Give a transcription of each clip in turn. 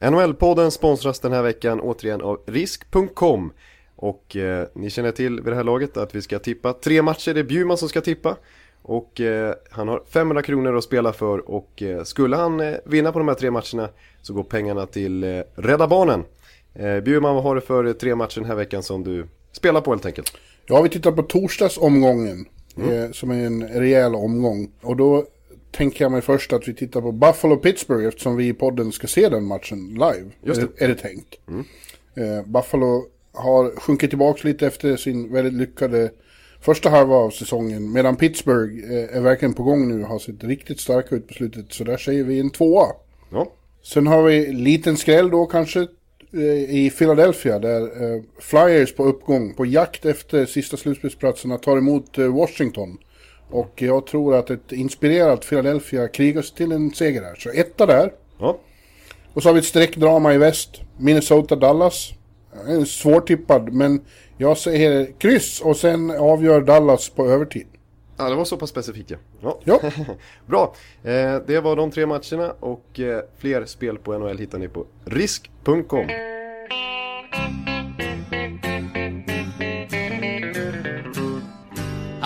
NHL-podden sponsras den här veckan återigen av risk.com och eh, ni känner till vid det här laget att vi ska tippa tre matcher, det är Bjurman som ska tippa och eh, han har 500 kronor att spela för och eh, skulle han eh, vinna på de här tre matcherna så går pengarna till eh, Rädda Barnen. Eh, Bjurman, vad har du för tre matcher den här veckan som du spelar på helt enkelt? Ja, vi tittar på torsdagsomgången. Eh, som är en rejäl omgång. Och då tänker jag mig först att vi tittar på Buffalo-Pittsburgh eftersom vi i podden ska se den matchen live. Just är, det. är det tänkt. Eh, Buffalo har sjunkit tillbaka lite efter sin väldigt lyckade första halva av säsongen. Medan Pittsburgh eh, är verkligen på gång nu och har sett riktigt starka ut på slutet. Så där säger vi en tvåa. Ja, Sen har vi liten skräll då kanske eh, i Philadelphia där eh, Flyers på uppgång på jakt efter sista slutspelsplatserna tar emot eh, Washington. Och jag tror att ett inspirerat Philadelphia krigar sig till en seger här. Så etta där. ja. Och så har vi ett streckdrama i väst. Minnesota-Dallas. Eh, Svårtippad men jag säger kryss och sen avgör Dallas på övertid. Ja, det var så pass specifikt ja. ja. Ja. Bra, eh, det var de tre matcherna och eh, fler spel på NHL hittar ni på risk.com.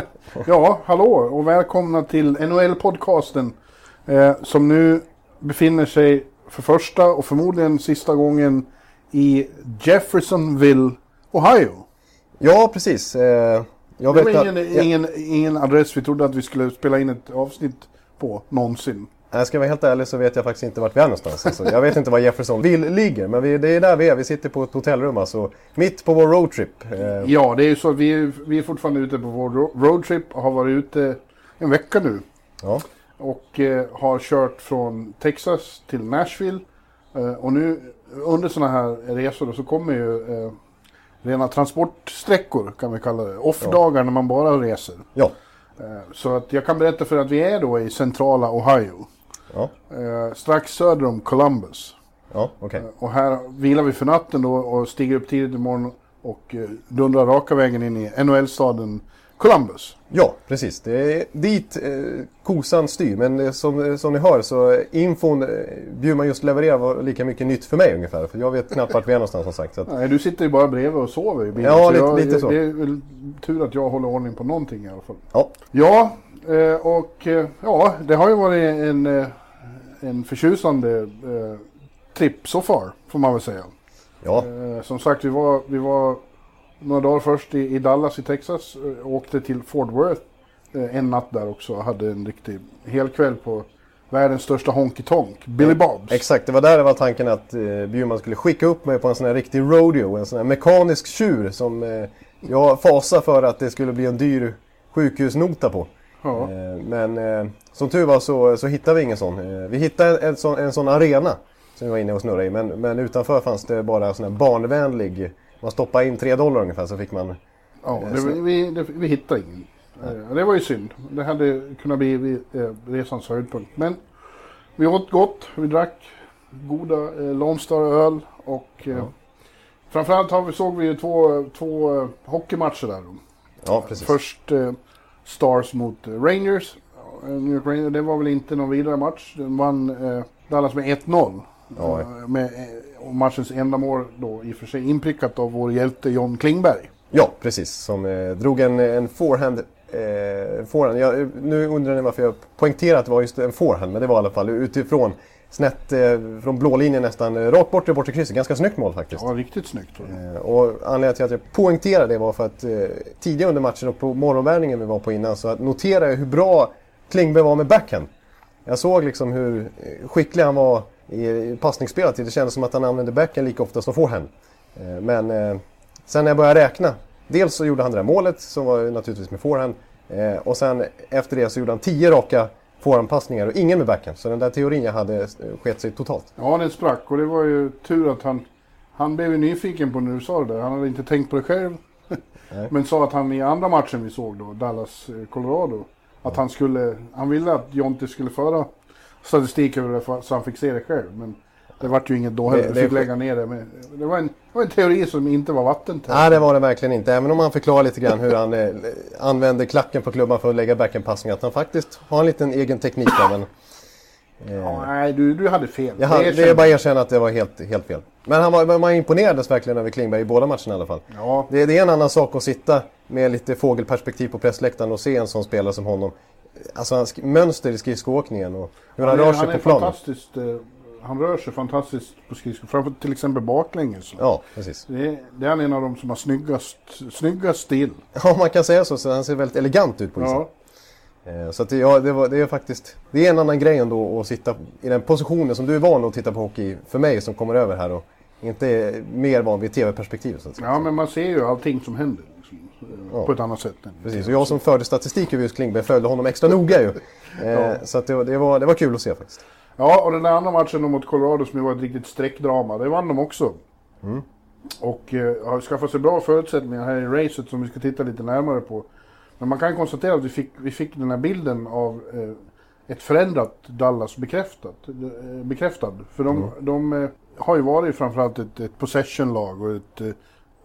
Ja, hallå och välkomna till NHL-podcasten. Eh, som nu befinner sig för första och förmodligen sista gången i Jeffersonville, Ohio. Ja, precis. Eh, jag Det var att- ingen, ja, ingen, ingen adress vi trodde att vi skulle spela in ett avsnitt på någonsin. Jag ska vara helt ärlig så vet jag faktiskt inte vart vi är någonstans. Alltså, jag vet inte var Jeffersonville ligger, men vi, det är där vi är. Vi sitter på ett hotellrum alltså, mitt på vår roadtrip. Eh, Ja, det är ju så vi är, vi är fortfarande ute på vår ro- roadtrip och har varit ute en vecka nu. ja. Och eh, har kört från Texas till Nashville. Eh, och nu under sådana här resor så kommer ju eh, rena transportsträckor kan vi kalla det. Off-dagar när man bara reser. ja. Eh, så att jag kan berätta för att vi är då i centrala Ohio. Ja, Eh, strax söder om Columbus. ja okej. Och här vilar vi för natten då och stiger upp tidigt imorgon och eh, dundrar raka vägen in i NHL-staden Columbus. Ja, precis. Det är dit eh, kosan styr. Men eh, som, som ni hör så eh, infon eh, Bjurman just levererar var lika mycket nytt för mig ungefär. För jag vet knappt vart vi är någonstans som sagt. Att, Nej, du sitter ju bara bredvid och sover i bilen. Ja, så lite- jag, lite så. Det är väl tur att jag håller ordning på någonting i alla fall. ja, Ja, eh, och eh, ja, det har ju varit en, eh, en förtjusande eh, trip so far, får man väl säga. ja, Eh, som sagt, vi var, vi var några dagar först i, i Dallas i Texas. Eh, åkte till Fort Worth eh, en natt där också. Hade en riktig helkväll på världens största honky tonk, Billy Bobs. exakt. Det var där det var tanken att eh, Bjurman skulle skicka upp mig på en sån här riktig rodeo. En sån här mekanisk tjur som eh, jag fasar för att det skulle bli en dyr sjukhusnota på. Ja. Eh, Men eh, som tur var så, så hittade vi ingen sån. Eh, Vi hittade en, sån, en sån arena som vi var inne och snurrade i. Men, men utanför fanns det bara en sån här barnvänlig. Man stoppade in 3 dollar ungefär så fick man... Ja, det, vi, det, vi hittade ingen. Eh, Det var ju synd. Det hade kunnat bli resans höjdpunkt. Men vi åt gott, vi drack goda eh, Lone Star-öl och eh, framförallt har vi, såg vi ju två, två hockeymatcher där. Ja, precis. Först eh, Stars mot eh, Rangers. Eh, New York Rangers. Det var väl inte någon vidare match. Den vann eh, Dallas med 1-0. Ja. Eh, med, och matchens enda mål då i och för sig inprickat av vår hjälte John Klingberg. Ja, precis. Som eh, drog en, en forehand. Eh, forehand. Jag, nu undrar ni varför jag poängterar att det var just en forehand. Men det var i alla fall utifrån. Snett eh, från blålinjen nästan. Eh, rakt bort till bortre krysset. Ganska snyggt mål faktiskt. Ja, riktigt snyggt. tror. Eh, Och anledningen till att jag poängterade det var för att eh, tidigare under matchen och på morgonvärmningen vi var på innan så noterade jag hur bra Klingberg var med backhand. Jag såg liksom hur eh, skicklig han var i, i passningsspelet. Det kändes som att han använde backhand lika ofta som forehand. Eh, Men eh, sen när jag började räkna. Dels så gjorde han det där målet som var naturligtvis med forehand. Eh, och sen efter det så gjorde han tio raka forehandpassningar och ingen med backhand. Så den där teorin jag hade eh, sket sig totalt. Ja, den sprack och det var ju tur att han... Han blev ju nyfiken på när du sa det där. Han hade inte tänkt på det själv. Men sa att han i andra matchen vi såg då, Dallas-Colorado, att han skulle... Han ville att Jonte skulle föra statistik över det så han fick se det själv. Men det vart ju inget då heller. Det- fick lägga ner det. Men det, var en, det var en teori som inte var vattentät. Nej, det var det verkligen inte. Även om han förklarar lite grann hur han eh, använder klacken på klubban för att lägga backhandpassningar. Att han faktiskt har en liten egen teknik där. Men, Ja, nej, du, du hade fel. jag hade, det är bara att erkänna att det var helt, helt fel. Men han var, man imponerades verkligen över Klingberg i båda matcherna i alla fall. Ja, Det, det är en annan sak att sitta med lite fågelperspektiv på pressläktaren och se en sån spelare som honom. Alltså hans mönster i skridskoåkningen och hur han, är- rör sig han på är planen. fantastiskt... Han rör sig fantastiskt på skridskor. Framför till exempel baklänges. Ja, precis. Det, är, det är han en av de som har snyggast, snyggast stil. Ja, man kan säga så. så han ser väldigt elegant ut på isen. Ja, Eh, Så att det, ja, det, var, det är faktiskt det är en annan grej ändå att sitta i den positionen som du är van att titta på hockey för mig som kommer över här och inte är mer van vid tv-perspektivet. Så att säga. ja, men man ser ju allting som händer. Liksom, Ja. På ett annat sätt. Precis, och jag som förde statistik över just Klingberg följde honom extra noga ju. Eh, Så att det, det, var, det var kul att se faktiskt. Ja, och den där andra matchen mot Colorado som ju var ett riktigt streckdrama, det vann de också. Och eh, har skaffat sig bra förutsättningar här i racet som vi ska titta lite närmare på. Men man kan konstatera att vi fick, vi fick den här bilden av eh, ett förändrat Dallas bekräftat. Eh, bekräftad. För de, de eh, har ju varit framförallt ett, ett possession-lag och ett eh,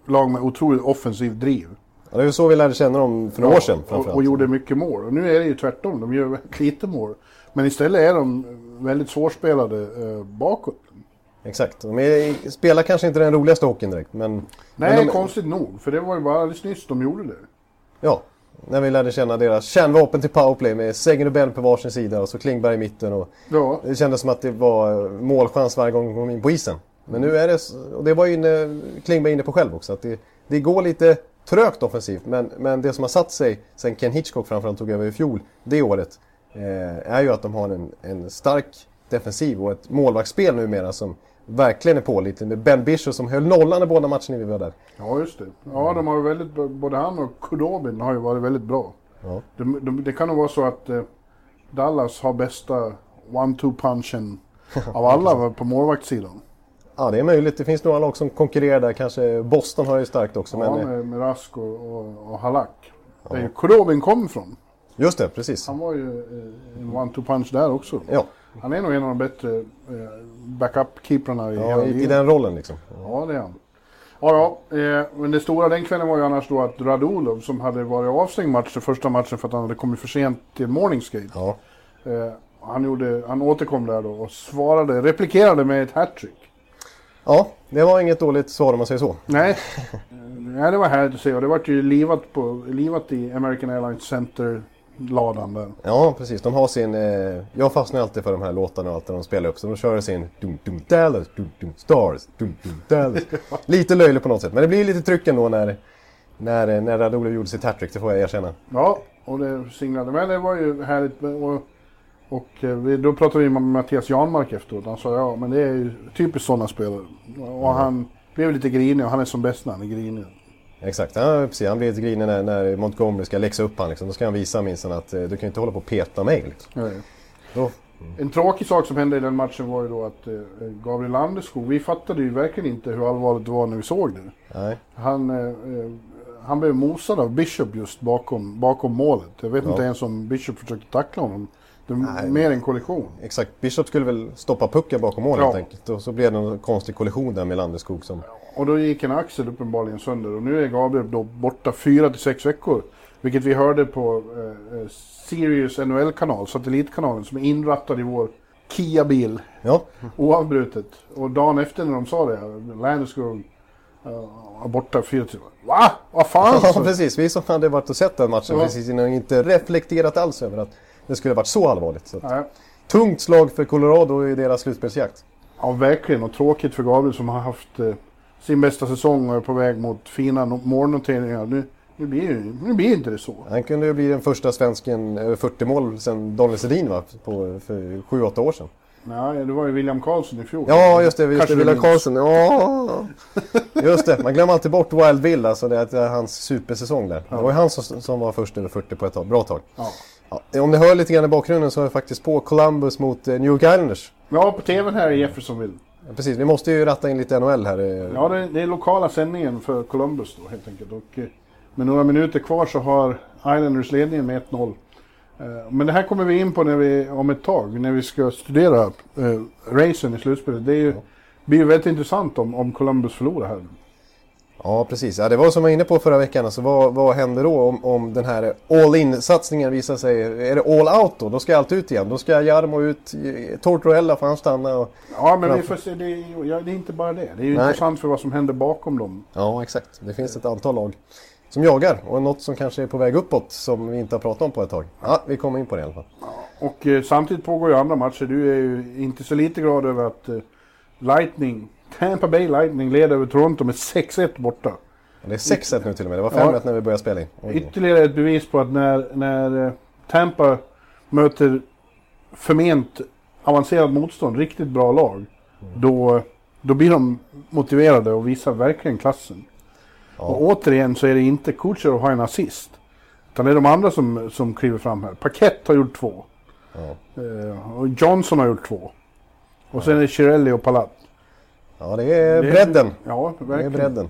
lag med otroligt offensiv driv. Ja, det är ju så vi lärde känna dem för några år sedan och, och gjorde mycket mål. Och nu är det ju tvärtom, de gör lite mål. Men istället är de väldigt svårspelade eh, bakåt. Exakt. De är, spelar kanske inte den roligaste hockeyn direkt, men... Nej, men de, konstigt nog. För det var ju bara alldeles nyss de gjorde det. Ja, när vi lärde känna deras kärnvapen till powerplay med Sängen och Bell på varsin sida och så Klingberg i mitten. Och Ja, det kändes som att det var målchans varje gång de kom in på isen. Men nu är det, och det var ju inne, Klingberg inne på själv också, att det, det går lite trögt offensivt. Men, men det som har satt sig sen Ken Hitchcock framförallt tog över i fjol, det året, eh, är ju att de har en, en stark defensiv och ett målvaktsspel numera som verkligen är pålitligt. Med Ben Bishop som höll nollan i båda matcherna vi var där. ja just det. Ja, de har väldigt, både han och Kudobin har ju varit väldigt bra. Ja. De, de, det kan nog vara så att eh, Dallas har bästa one-two punchen av alla på målvaktssidan. Ja, det är möjligt. Det finns några lag som konkurrerar där. Kanske Boston har ju starkt också. Ja, men, eh, med, med Rask och, och, och Halak. Där ju Kudobin kom ifrån. Just det, precis. Han var ju eh, en one-two punch där också. Ja, Han är nog en av de bättre eh, backup-keeprarna i ja hela i, i den rollen liksom. Ja, det är han. Ja, ja. Eh, men det stora den kvällen var ju annars då att Radulov, som hade varit avstängd match, den första matchen för att han hade kommit för sent till morning skate. Ja, Eh, han, gjorde, han återkom där då och svarade, replikerade med ett hattrick. ja det var inget dåligt svar om man säger så. Nej, nej det var härligt att se och det vart ju livat, på, livat i American Airlines Center-ladan där. Ja, precis. De har sin... Eh, jag fastnar alltid för de här låtarna och allt när de spelar upp. Så de kör sin... Dum, dum, Dallas, dum, dum, Stars, dum, dum, Dallas. Lite löjligt på något sätt. Men det blir lite tryck ändå när, när, när Radulov gjorde sitt hattrick. Det får jag erkänna. Ja, och det singlade. Men det var ju härligt. Och, och eh, vi, då pratade vi med Mattias Janmark efteråt. Han sa ja, men det är ju typiskt sådana spelare. Och han blev lite grinig och han är som bäst när han är grinig. Exakt, ja, precis. Han blir lite grinig när, när Montgomery ska läxa upp han. Liksom. Då ska han visa minst att eh, du kan inte hålla på och peta mig. Liksom. Nej. Då, En tråkig sak som hände i den matchen var ju då att eh, Gabriel Landeskog, vi fattade ju verkligen inte hur allvarligt det var när vi såg det. nej. Han, eh, eh, han blev mosad av Bishop just bakom, bakom målet. Jag vet Ja. inte ens om Bishop försökte tackla honom. Nej. mer en kollision. Exakt, Bishop skulle väl stoppa pucken bakom mål Ja. helt enkelt. Och så blev det en konstig kollision där med Landeskog som... Och då gick en axel uppenbarligen sönder och nu är Gabriel då borta fyra till sex veckor. Vilket vi hörde på eh, eh, Sirius NHL-kanal, satellitkanalen, som är inrattad i vår Kia-bil Ja, oavbrutet. Och dagen efter när de sa det, Landeskog uh, borta fyra till... Va? Vad fan? ja Så- precis. Vi som hade varit och sett den matchen Ja. precis innan inte reflekterat alls över att det skulle varit så allvarligt. Så tungt slag för Colorado i deras slutspelsjakt. Ja, verkligen. Och tråkigt för Gabriel som har haft eh, sin bästa säsong och är på väg mot fina no- målnoteringar. Nu, nu, blir, nu blir inte det så. Han kunde ju bli den första svensken över 40 mål sedan Daniel Sedin va? På, för 7-8 år sedan. Nej, det var ju William Karlsson i fjol. Ja, just det. Just det William. Karlsson. Ja, just det. Man glömmer alltid bort Wild Bill, alltså det är hans supersäsong där. Det var ju han som, som var först över 40 på ett tag, bra tag. Ja. Ja, om ni hör lite grann i bakgrunden så är jag faktiskt på Columbus mot eh, New York Islanders. Ja, på tvn här i Jeffersonville. Ja, precis, vi måste ju ratta in lite NHL här. eh. Ja, det, det är lokala sändningen för Columbus då helt enkelt. Och eh, med några minuter kvar så har Islanders ledningen med 1-0. Eh, Men det här kommer vi in på när vi, om ett tag, när vi ska studera eh, racen i slutspelet. Det är ju, blir ju väldigt intressant om, om Columbus förlorar här. Ja, precis. Ja, det var som jag var inne på förra veckan. Alltså, vad, vad händer då om, om den här all-in-satsningen visar sig... Är det all-out då? Då ska allt ut igen. Då ska Jarmo ut, Tortorella får han stanna. Och... Ja, men vi får se. Det är, ja, det är inte bara det. Det är ju Nej. intressant för vad som händer bakom dem. Ja, exakt. Det finns ett antal lag som jagar. Och något som kanske är på väg uppåt som vi inte har pratat om på ett tag. Ja, vi kommer in på det i alla fall. Och eh, samtidigt pågår ju andra matcher. Du är ju inte så lite glad över att eh, Lightning, Tampa Bay Lightning leder över Toronto med 6-1 borta. Det är 6-1 nu till och med. Det var Ja. 5-1 när vi började spela in. Oj. Ytterligare ett bevis på att när, när eh, Tampa möter förment avancerat motstånd, riktigt bra lag, då, då blir de motiverade och visar verkligen klassen. Ja. Och återigen så är det inte Kutjerov har en assist. Utan det är de andra som, som kliver fram här. Paket har gjort två. Ja. Eh, och Johnson har gjort två. Och sen är det Chirelli och Palat. Ja, det är Det bredden. Ja, Det är verkligen. bredden.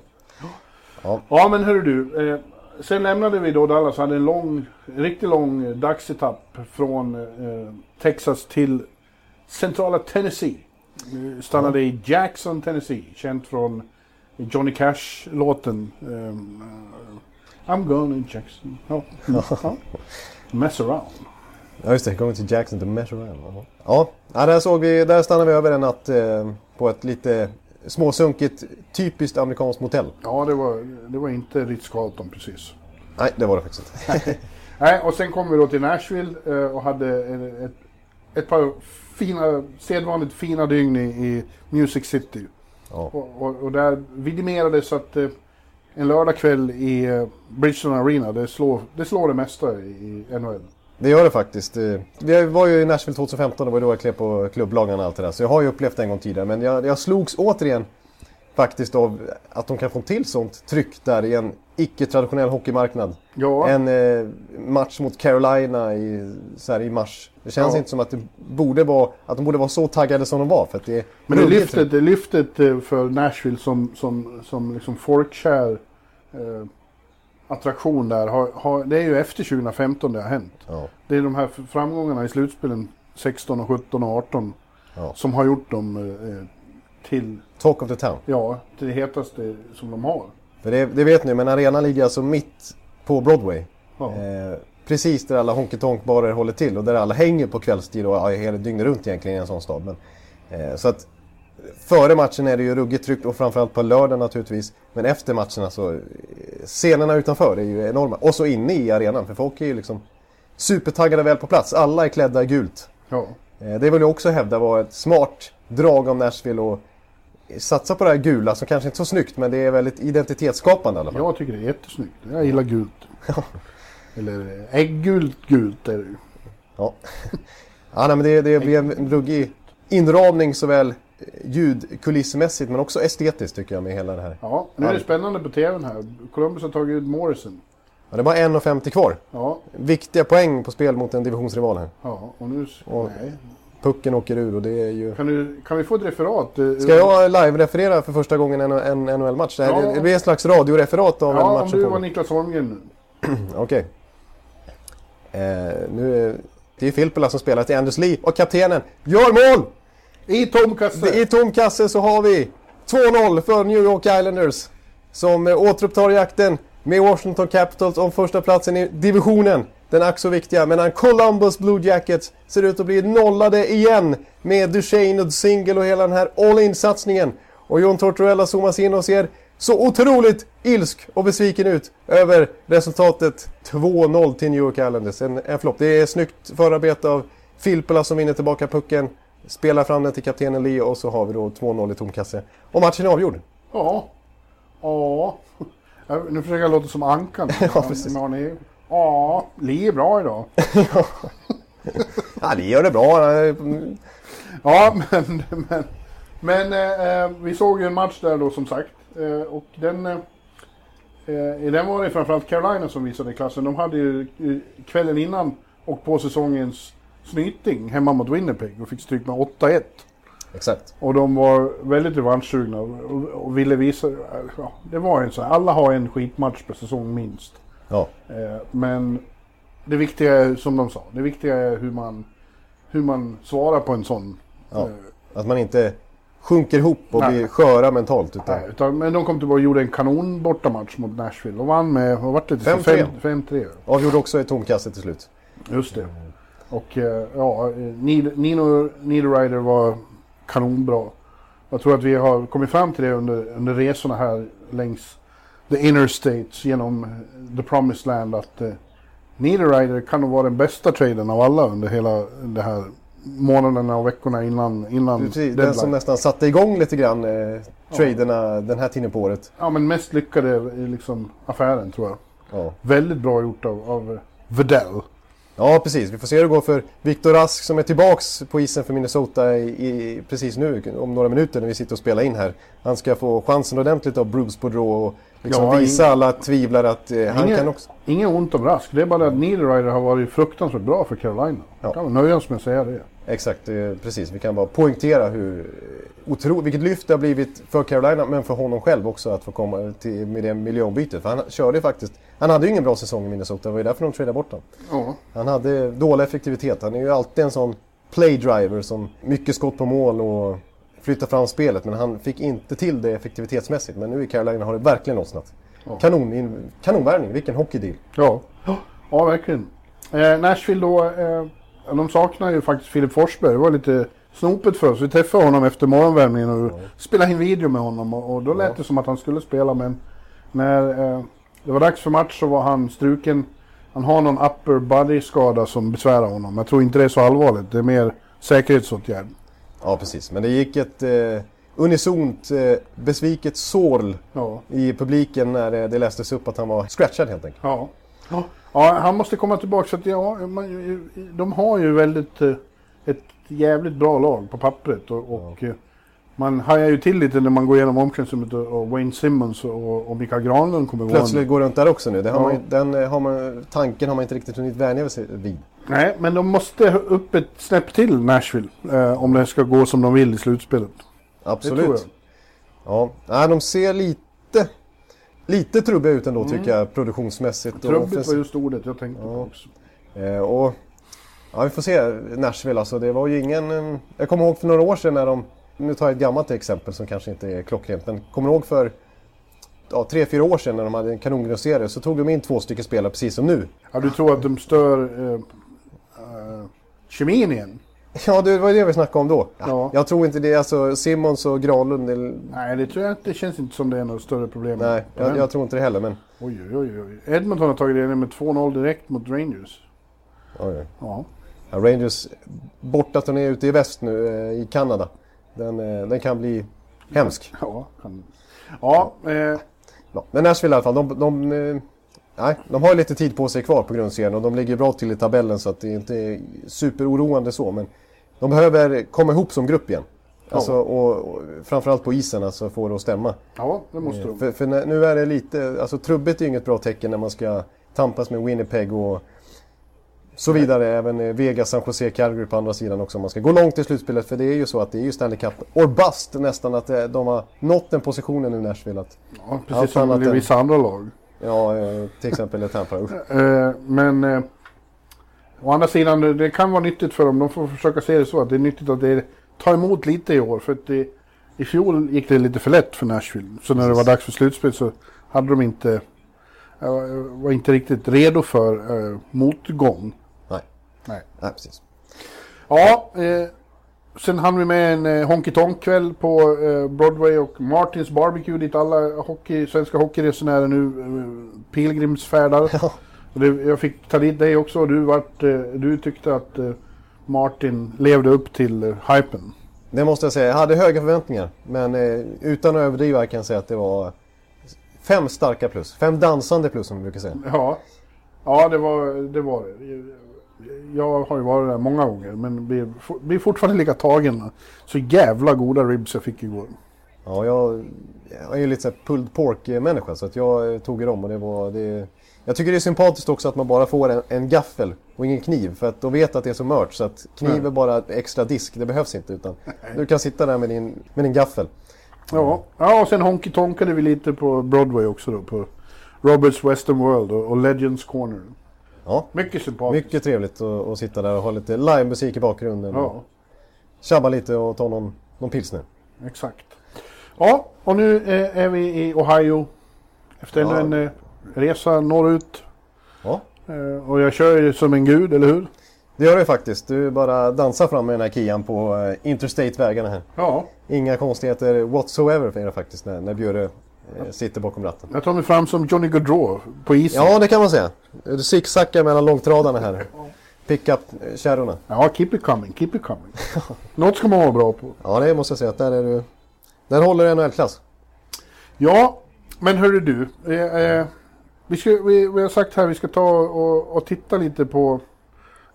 Ja men hörru du. Eh, sen lämnade vi då Dallas hade en lång, riktigt lång eh, dagsetapp från eh, Texas till centrala Tennessee. Eh, stannade i Jackson, Tennessee. Känt från Johnny Cash-låten. eh, I'm going to Jackson. Ja. ja. Mess around. Ja just det, Going to Jackson to measure around. Ja, ja där, såg vi, där stannade vi över en natt eh, på ett lite småsunkigt, typiskt amerikanskt motell. Ja, det var, det var inte Ritz-Carlton precis. Nej, det var det faktiskt inte. Nej, och sen kom vi då till Nashville eh, och hade ett, ett par fina, sedvanligt fina dygn i, Music City. Ja. Och, och, och där vidimerades att eh, en lördagkväll i eh, Bridgestone Arena, det slår, det slår det mesta i, i NHL. Det gör det faktiskt. Eh, Vi var ju i Nashville 2015, det var då jag klev på klubblagen och allt det där. Så jag har ju upplevt det en gång tidigare. Men jag, jag slogs återigen faktiskt av att de kan få till sånt tryck där i en icke-traditionell hockeymarknad. Ja, En eh, match mot Carolina i, så här, i mars. Det känns Ja. inte som att, det borde vara, att de borde vara så taggade som de var. För det är men det lyftet, det lyftet eh, för Nashville som, som, som liksom folkkär eh, attraktion där, har, har, det är ju efter 2015 det har hänt. Ja, Det är de här framgångarna i slutspelen 16, och 17 och 18 Ja. som har gjort dem eh, till, talk of the town. ja, till det hetaste som de har. För det, det vet ni, men arenan ligger alltså mitt på Broadway. Ja. Eh, precis där alla honky tonk barer håller till och där alla hänger på kvällstid och ja, hela dygnet runt egentligen i en sån stad. Men, eh, så att före matchen är det ju ruggigt tryck och framförallt på lördag naturligtvis. Men efter matcherna så, eh, scenerna utanför är ju enorma. Och så inne i arenan, för folk är ju liksom supertaggade väl på plats. Alla är klädda i gult. Ja. Eh, det vill jag också hävda var ett smart drag av Nashville och satsa på det här gula som kanske inte är så snyggt men det är väldigt identitetsskapande i alla fall. Jag tycker det är jättesnyggt. Jag gillar gult. Eller eh, ägggult gult är det ju. Ja, ja nej, men det, det blir en ruggig inramning såväl eh, ljudkulissmässigt men också estetiskt tycker jag med hela det här. Ja, nu är det spännande på tvn här. Columbus har tagit ut Morrison. Ja, det är bara 1,50 kvar. Ja, Viktiga poäng på spel mot en divisionsrival här. ja och nu... Och- Nej. Pucken åker ur och det är ju... Kan, du, kan vi få ett referat? Eh, Ska jag live-referera för första gången en, en NHL-match? Det, här- Ja. det blir en slags radioreferat av en Ja, om match. som du pågår. var Niklas Holmgren nu. Okej. Eh, nu är det är Filppula som spelar till Anders Lee och kaptenen gör mål! I tom kasse! I tom kasse så har vi 2-0 för New York Islanders. Som eh, återupptar jakten med Washington Capitals om första platsen i divisionen. Den ack så viktiga. Medan Columbus Blue Jackets ser ut att bli nollade igen. Med Duchene och Single och hela den här all-in-satsningen. Och John Tortorella zoomas in och ser så otroligt ilsk och besviken ut över resultatet 2-0 till New York Islanders. En, en flopp. Det är snyggt förarbete av Filppula som vinner tillbaka pucken. Spelar fram den till kaptenen Lee och så har vi då 2-0 i tom kasse. Och matchen är avgjord. Ja. Ja. Nu försöker jag låta som Ankan. Ja, precis. Men Ja, Li är bra idag. Ja, det gör det bra. Ja, men, men, men eh, vi såg ju en match där då som sagt. Eh, och den, eh, eh, i den var det framförallt Carolina som visade klassen. De hade ju eh, kvällen innan och på säsongens snyting hemma mot Winnipeg och fick stryk med 8-1. Exakt. Och de var väldigt revanschsugna och, ville visa, ja, det var en så här, alla har en skitmatch per säsong minst. Ja, Eh, men det viktiga är, som de sa, det viktiga är hur man, hur man svarar på en sån. Ja. eh, att man inte sjunker ihop och Nej. blir sköra mentalt. Utan, nej, utan, men de kom tillbaka och gjorde en kanon bortamatch mot Nashville och vann med, vad vart det? 5-3. Fem- 5-3. Avgjorde också i tomkastet till slut. Just det. Och eh, ja, Nid- Nino Niederreiter var kanonbra. Jag tror att vi har kommit fram till det under, under resorna här längs the inner states genom eh, the promised land att eh, Niederreiter kan nog vara den bästa traden av alla under hela det här månaderna och veckorna innan, innan Precis, den deadline. som nästan satte igång lite grann eh, traderna den här tiden på året. Ja men mest lyckade i liksom affären tror jag. Ja. Väldigt bra gjort av, av Vedell. Ja, precis. Vi får se hur det går för Viktor Rask som är tillbaks på isen för Minnesota i, i, precis nu, om några minuter när vi sitter och spelar in här. Han ska få chansen ordentligt av Bruce Boudreau och liksom Ja, visa alla tvivlare att eh, han Ingen- kan också... Inget ont om Rask, det är bara det att Niederreiter har varit fruktansvärt bra för Carolina. Ja. Kan vi nöja oss med att säga det. Exakt, precis. Vi kan bara poängtera hur otro, vilket lyft det har blivit för Carolina, men för honom själv också att få komma till, med det miljöombytet. För han körde faktiskt, han hade ju ingen bra säsong i Minnesota, det var ju därför de tradade bort honom. Ja. Han hade dålig effektivitet, han är ju alltid en sån playdriver som mycket skott på mål och flyttar fram spelet, men han fick inte till det effektivitetsmässigt. Men nu i Carolina har det verkligen lossnat. Ja. Kanon, in, kanonvärvning, vilken hockeydeal. Ja, ja verkligen. Eh, Nashville då, eh, de saknar ju faktiskt Filip Forsberg. Det var lite snopet för oss. Vi träffade honom efter morgonvärmningen och spelade in video med honom. Och, då lät det som att han skulle spela men när eh, det var dags för match så var han struken. Han har någon upper body-skada som besvärar honom. Jag tror inte det är så allvarligt. Det är mer säkerhetsåtgärd. Ja, precis. Men det gick ett eh, unisont eh, besviket sorl Ja. i publiken när det, det lästes upp att han var scratchad helt enkelt. Ja. Ja, han måste komma tillbaka. Så att, ja, man, de har ju väldigt eh, ett jävligt bra lag på pappret. Och, och eh, man hajar ju till lite när man går igenom omklädningsrummet och, Wayne Simmons och, och Mikael Granlund kommer vara Plötsligt går runt där också nu. Det har Ja. man, den eh, har man, tanken har man inte riktigt hunnit vänja sig vid. Nej, men de måste upp ett snäpp till Nashville. Eh, om det ska gå som de vill i slutspelet. Absolut. Det tror jag. Ja, Nej, de ser lite, lite trubbiga ut ändå tycker jag produktionsmässigt. Trubbigt var just ordet jag tänkte på Ja. också. Eh, och, ja, vi får se Nashville alltså. Det var ju ingen... eh, Jag kommer ihåg för några år sedan när de... Nu tar jag ett gammalt exempel som kanske inte är klockrent. Men kommer ihåg för ja, tre, fyra år sedan när de hade en kanongrosserie så tog de in två stycken spelare precis som nu. Ja, du tror att de stör eh, eh, kemin igen? Ja, det var det vi snackade om då. Ja. Jag tror inte det. Alltså Simmons och Granlund. Det, Nej, det tror jag inte. Det känns inte som det är något större problem. nej, jag, jag tror inte det heller. Men, Oj, oj, oj. Edmonton har tagit ledningen med 2-0 direkt mot Rangers. oj, oj. Ja. Ja, Rangers bortaturné ute i väst nu eh, i Kanada. Den, eh, den kan bli hemsk. Ja, kan... ja eh, Ja, men Nashville i alla fall, de, de, eh, nej, de har lite tid på sig kvar på grundserien och de ligger bra till i tabellen så att det inte är superoroande så. Men de behöver komma ihop som grupp igen. Alltså, och, och framförallt på isen, alltså få det att stämma. ja, det måste de. För, för när- nu är det lite, alltså trubbigt är ju inget bra tecken när man ska tampas med Winnipeg och så vidare. Även eh, Vegas, San Jose, Calgary på andra sidan också man ska gå långt i slutspelet. För det är ju så att det är ju Stanley Cup or bust nästan att eh, de har nått den positionen nu Nashville. Att, Ja, precis som i vissa andra lag. Ja, eh, till exempel Tampa. Usch. Eh, men eh, å andra sidan, det- kan vara nyttigt för dem. De får försöka se det så att det är nyttigt att det tar emot lite i år. För att det, i fjol gick det lite för lätt för Nashville. Så när det var dags för slutspel så hade de inte, var inte riktigt redo för motgång. Nej. Nej. Nej, precis. Ja, eh, sen hann vi med en eh, Honky Tonk kväll på eh, Broadway och Martins Barbecue dit alla hockey, svenska hockeyresenärer nu eh, pilgrimsfärdar. Ja. Jag fick ta dit dig också och du, vart, du tyckte att Martin levde upp till hypen. Det måste jag säga. Jag hade höga förväntningar. Men utan att överdriva kan jag säga att det var fem starka plus. Fem dansande plus som vi brukar säga. Ja, ja det var det. Var det. Jag har ju varit där många gånger men blir, blir fortfarande lika tagen. Så jävla goda ribs jag fick igår. Ja, jag, jag är ju lite såhär pulled pork-människa så att jag tog ju dem och det var... Det, jag tycker det är sympatiskt också att man bara får en, en gaffel och ingen kniv för att då vet att det är så mört så att kniv är bara extra disk, det behövs inte utan du kan sitta där med din, med din gaffel. Ja. ja, och sen honky tonkade vi lite på Broadway också då. På Roberts Western World och, och Legends Corner. Ja, Mycket sympatiskt. mycket trevligt att, att sitta där och ha lite livemusik i bakgrunden. Och Ja, tjabba lite och ta någon, någon pilsner. exakt. Ja, och nu eh, är vi i Ohio. Efter Ja. en eh, resa norrut. Ja, Eh, och jag kör ju som en gud, eller hur? det gör du faktiskt. Du bara dansar fram med den här Kian på Interstate-vägarna här. Ja. Inga konstigheter whatsoever är det faktiskt när, när Bjure eh, sitter bakom ratten. Jag tar mig fram som Johnny Gaudreau på isen. Ja, det kan man säga. Du zigzaggar mellan långtradarna här. Pickup-kärrorna. Ja, keep it coming, keep it coming. Något ska man vara bra på. Ja, det måste jag säga att där är du... Där håller du NHL-klass. Ja, men hörru du. Eh, eh, vi, ska, vi, vi har sagt här vi ska ta och, och titta lite på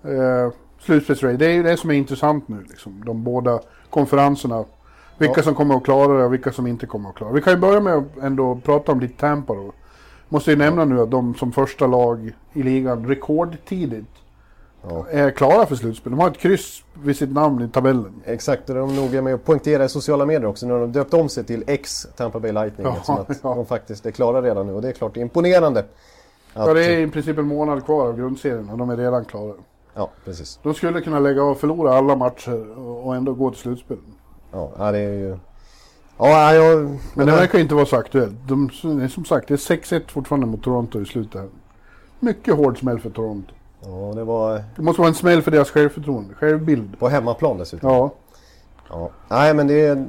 eh, slutspelsrace. Det är ju det som är intressant nu. Liksom, de båda konferenserna. Vilka Ja. som kommer att klara det och vilka som inte kommer att klara det. Vi kan ju börja med att ändå prata om ditt Tampa då. Måste ju nämna nu att de som första lag i ligan rekordtidigt Ja. är klara för slutspel. De har ett kryss vid sitt namn i tabellen. Exakt, och de noga med att poängtera i sociala medier också när de döpt om sig till X Tampa Bay Lightning. Ja, eftersom att ja. de faktiskt är klara redan nu och det är klart det är imponerande. Att, Ja, det är i princip en månad kvar av grundserien och de är redan klara. ja, precis. De skulle kunna lägga av och förlora alla matcher och och ändå gå till slutspel. Ja, det är ju... Ja, jag... Men det verkar inte vara så aktuellt. De, som sagt, det är 6-1 fortfarande mot Toronto i slutet. här. Mycket hård smäll för Toronto. Ja, det var Det måste vara en smäll för deras självförtroende, självbild. på hemmaplan dessutom. Ja, Ja. Nej, men det är...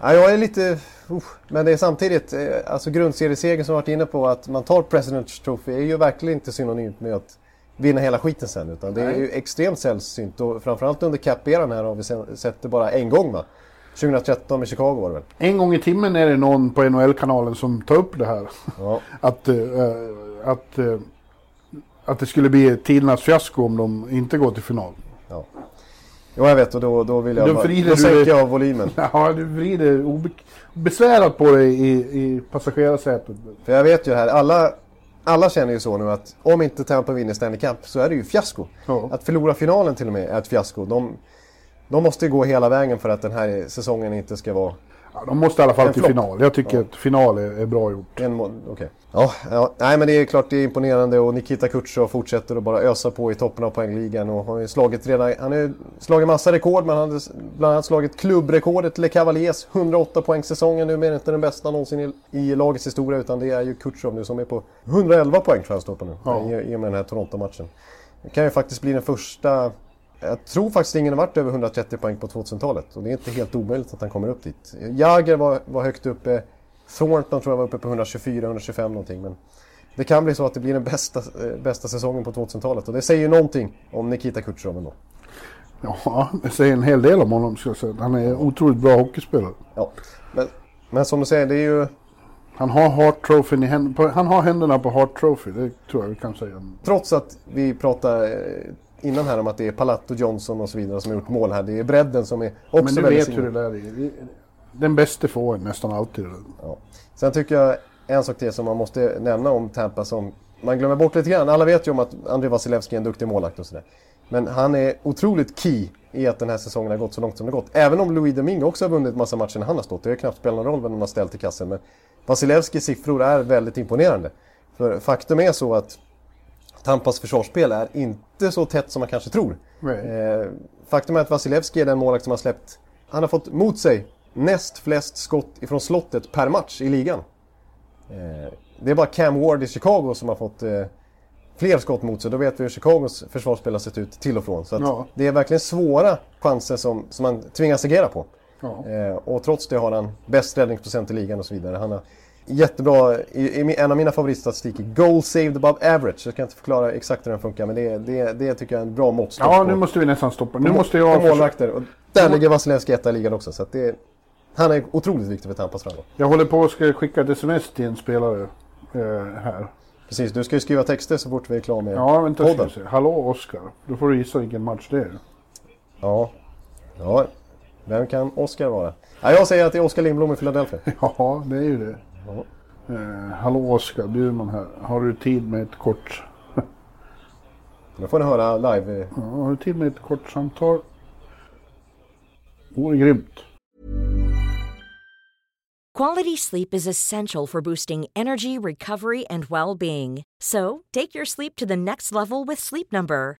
Ja, jag är lite... Uh, men det är samtidigt, eh, alltså grundseriesegern som jag varit inne på, att man tar President's Trophy är ju verkligen inte synonymt med att vinna hela skiten sen. Utan det är Nej. ju extremt sällsynt och framförallt under cap-eran här har vi se- sett det bara en gång va? 2013 med Chicago var det väl? en gång i timmen är det någon på NHL-kanalen som tar upp det här. Ja. Att, eh, att, eh, att det skulle bli tidernas fiasko om de inte går till final. ja. Jo, jag vet och då, då vill jag Då vrider Då du- sänker jag volymen. Ja, du vrider besvärat på dig i, i passagerarsätet. För jag vet ju här, alla, alla känner ju så nu att om inte Tampa vinner Stanley Cup så är det ju fiasko. Ja. Att förlora finalen till och med är ett fiasko. De, de måste ju gå hela vägen för att den här säsongen inte ska vara Ja, de måste i alla fall En till flopp. final. Jag tycker att final är, är bra gjort. en månad. Okej. Ja, ja, nej men det är klart det är imponerande och Nikita Kutjov fortsätter att bara ösa på i toppen av poängligan och har ju slagit redan, han har ju slagit massa rekord men han har bland annat slagit klubbrekordet Le Cavaliers 108 poäng säsongen nu men inte den bästa någonsin i, i lagets historia utan det är ju Kutjov nu som är på 111 poäng tror jag han står på nu Ja. i, i och med den här Toronto-matchen. Det kan ju faktiskt bli den första jag tror faktiskt ingen har varit över 130 poäng på 2000-talet och det är inte helt omöjligt att han kommer upp dit. Jagr var, var högt uppe, Thornton tror jag var uppe på 124-125 någonting. Men det kan bli så att det blir den bästa, eh, bästa säsongen på 2000-talet och det säger ju någonting om Nikita Kutjerov ändå. Ja, det säger en hel del om honom. Ska jag säga. Han är otroligt bra hockeyspelare. Ja. Men, men som du säger, det är ju Han har Hart Trophy i händerna. på- Han har händerna på Hart Trophy. Det tror jag vi kan säga. trots att vi pratade eh, innan här om att det är Palatto Johnson och så vidare som har gjort mål här. Det är bredden som är också Men du väldigt vet hur det där är. Den bästa får nästan alltid. Ja. Sen tycker jag en sak till som man måste nämna om Tampa som man glömmer bort lite grann. Alla vet ju om att Andrei Vasilevski är en duktig målvakt och sådär. Men han är otroligt key i att den här säsongen har gått så långt som det gått. Även om Louis Domingue också har vunnit massa matcher när han har stått. Det har knappt spelat någon roll vem de har ställt i kassen. Men Vasilevskis siffror är väldigt imponerande. För faktum är så att Tampas försvarsspel är inte så tätt som man kanske tror. Eh, faktum är att Vasilevski är den målvakt som har släppt... Han har fått mot sig näst flest skott ifrån slottet per match i ligan. Eh, det är bara Cam Ward i Chicago som har fått eh, fler skott mot sig. Då vet vi hur Chicagos försvarsspel har sett ut till och från. Så Ja. det är verkligen svåra chanser som, som man tvingas agera på. Ja. Eh, och trots det har han bäst räddningsprocent i ligan och så vidare. Han har jättebra, i, i en av mina favoritstatistiker, goal saved above average. Jag kan inte förklara exakt hur den funkar men det, det, det tycker jag är en bra måttstock Ja, nu måste vi nästan stoppa. Nu måste jag... målvakter. Och där ligger Vasilevski etta i ligan också. Så att det, han är otroligt viktig för Tampas framgång. Jag håller på att skicka ett sms till en spelare eh, här. Precis, du ska ju skriva texter så fort vi är klara med Ja, vänta podden. se. Hallå Oskar. Då får du gissa vilken match det är. Ja. ja, vem kan Oscar vara? Ja, jag säger att det är Oskar Lindblom i Philadelphia. Ja, det är ju det. Eh, hallå Oskar Bjurman här. Har du tid med ett kort... Nu får ni höra live. Ja, har du tid med ett kort samtal? Vore grymt. Quality sleep is essential for boosting energy, recovery, and well being. So, take your sleep to the next level with Sleep Number.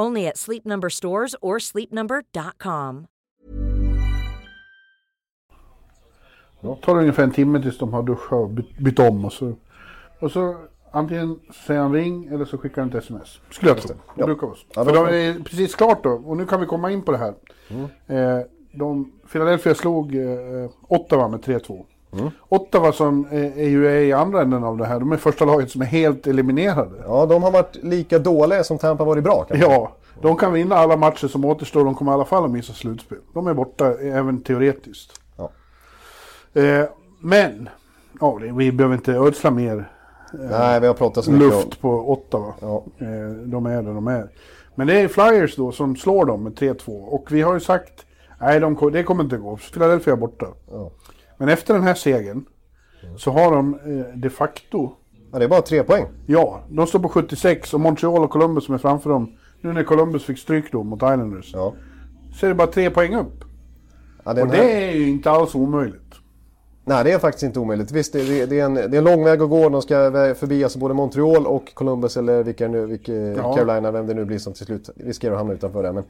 Only at Sleep Number stores or sleepnumber.com. Det tar ungefär en timme tills de har duschat och bytt, bytt om och så... Och så antingen säger han ring eller så skickar han ett sms. Skulle jag tro. Det Ja. brukar så. Ja, För då- de är precis klart då. Och nu kan vi komma in på det här. Eh, de, Philadelphia slog eh, Ottawa med 3-2. Ottawa som är, ju i andra änden av det här. De är första laget som är helt eliminerade. Ja, de har varit lika dåliga som Tampa varit bra kanske. Ja, de kan vinna alla matcher som återstår. De kommer i alla fall att missa slutspel. De är borta även teoretiskt. Ja. Eh, men, ja, vi behöver inte ödsla mer Nej, vi har pratat så mycket om... luft på Ottawa. Ja. Eh, de är där de är. Men det är Flyers då som slår dem med 3-2. Och vi har ju sagt, nej de, det kommer inte gå. Philadelphia är borta. Ja. Men efter den här segern så har de eh, de facto, ja, det är bara tre poäng. ja, de står på 76 och Montreal och Columbus som är framför dem. Nu när Columbus fick stryk då mot Islanders. Ja. Så är det bara tre poäng upp. Ja, den Och här... det är ju inte alls omöjligt. Nej, det är faktiskt inte omöjligt. Visst, det är, det är, en, det är en lång väg att gå. De ska förbi alltså både Montreal och Columbus eller vilka nu, vilka, Ja. Carolina, vem det nu blir som till slut riskerar att hamna utanför det. Men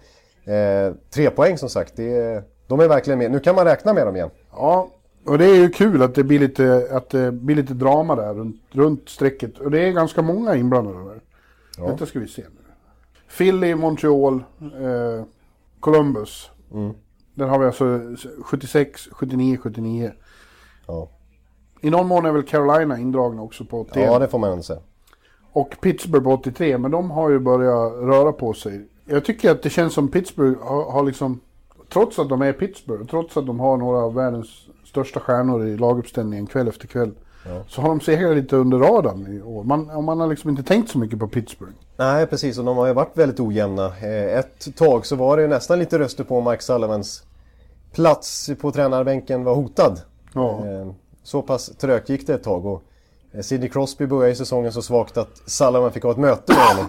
eh, tre poäng som sagt, det de är verkligen med. Nu kan man räkna med dem igen. Ja, och det är ju kul att det blir lite, att det blir lite drama där runt, runt strecket. Och det är ganska många inblandade där. Ja. Detta ska vi se nu. Philly, Montreal, eh, Columbus. Mm. Där har vi alltså 76, 79, 79. Ja, I någon mån är väl Carolina indragna också på 81. ja det får man ändå säga. Och Pittsburgh på 83, men de har ju börjat röra på sig. Jag tycker att det känns som Pittsburgh har, har liksom, trots att de är Pittsburgh, trots att de har några av världens största stjärnor i laguppställningen kväll efter kväll, så har de segrat lite under radarn i år. Man, man har liksom inte tänkt så mycket på Pittsburgh. Nej, precis. Och de har ju varit väldigt ojämna. Eh, Ett tag så var det ju nästan lite röster på Mike Sullivans plats på tränarbänken var hotad. Ja. Eh, Så pass trögt gick det ett tag. Och eh, Sidney Crosby började säsongen så svagt att Sullivan fick ha ett möte med honom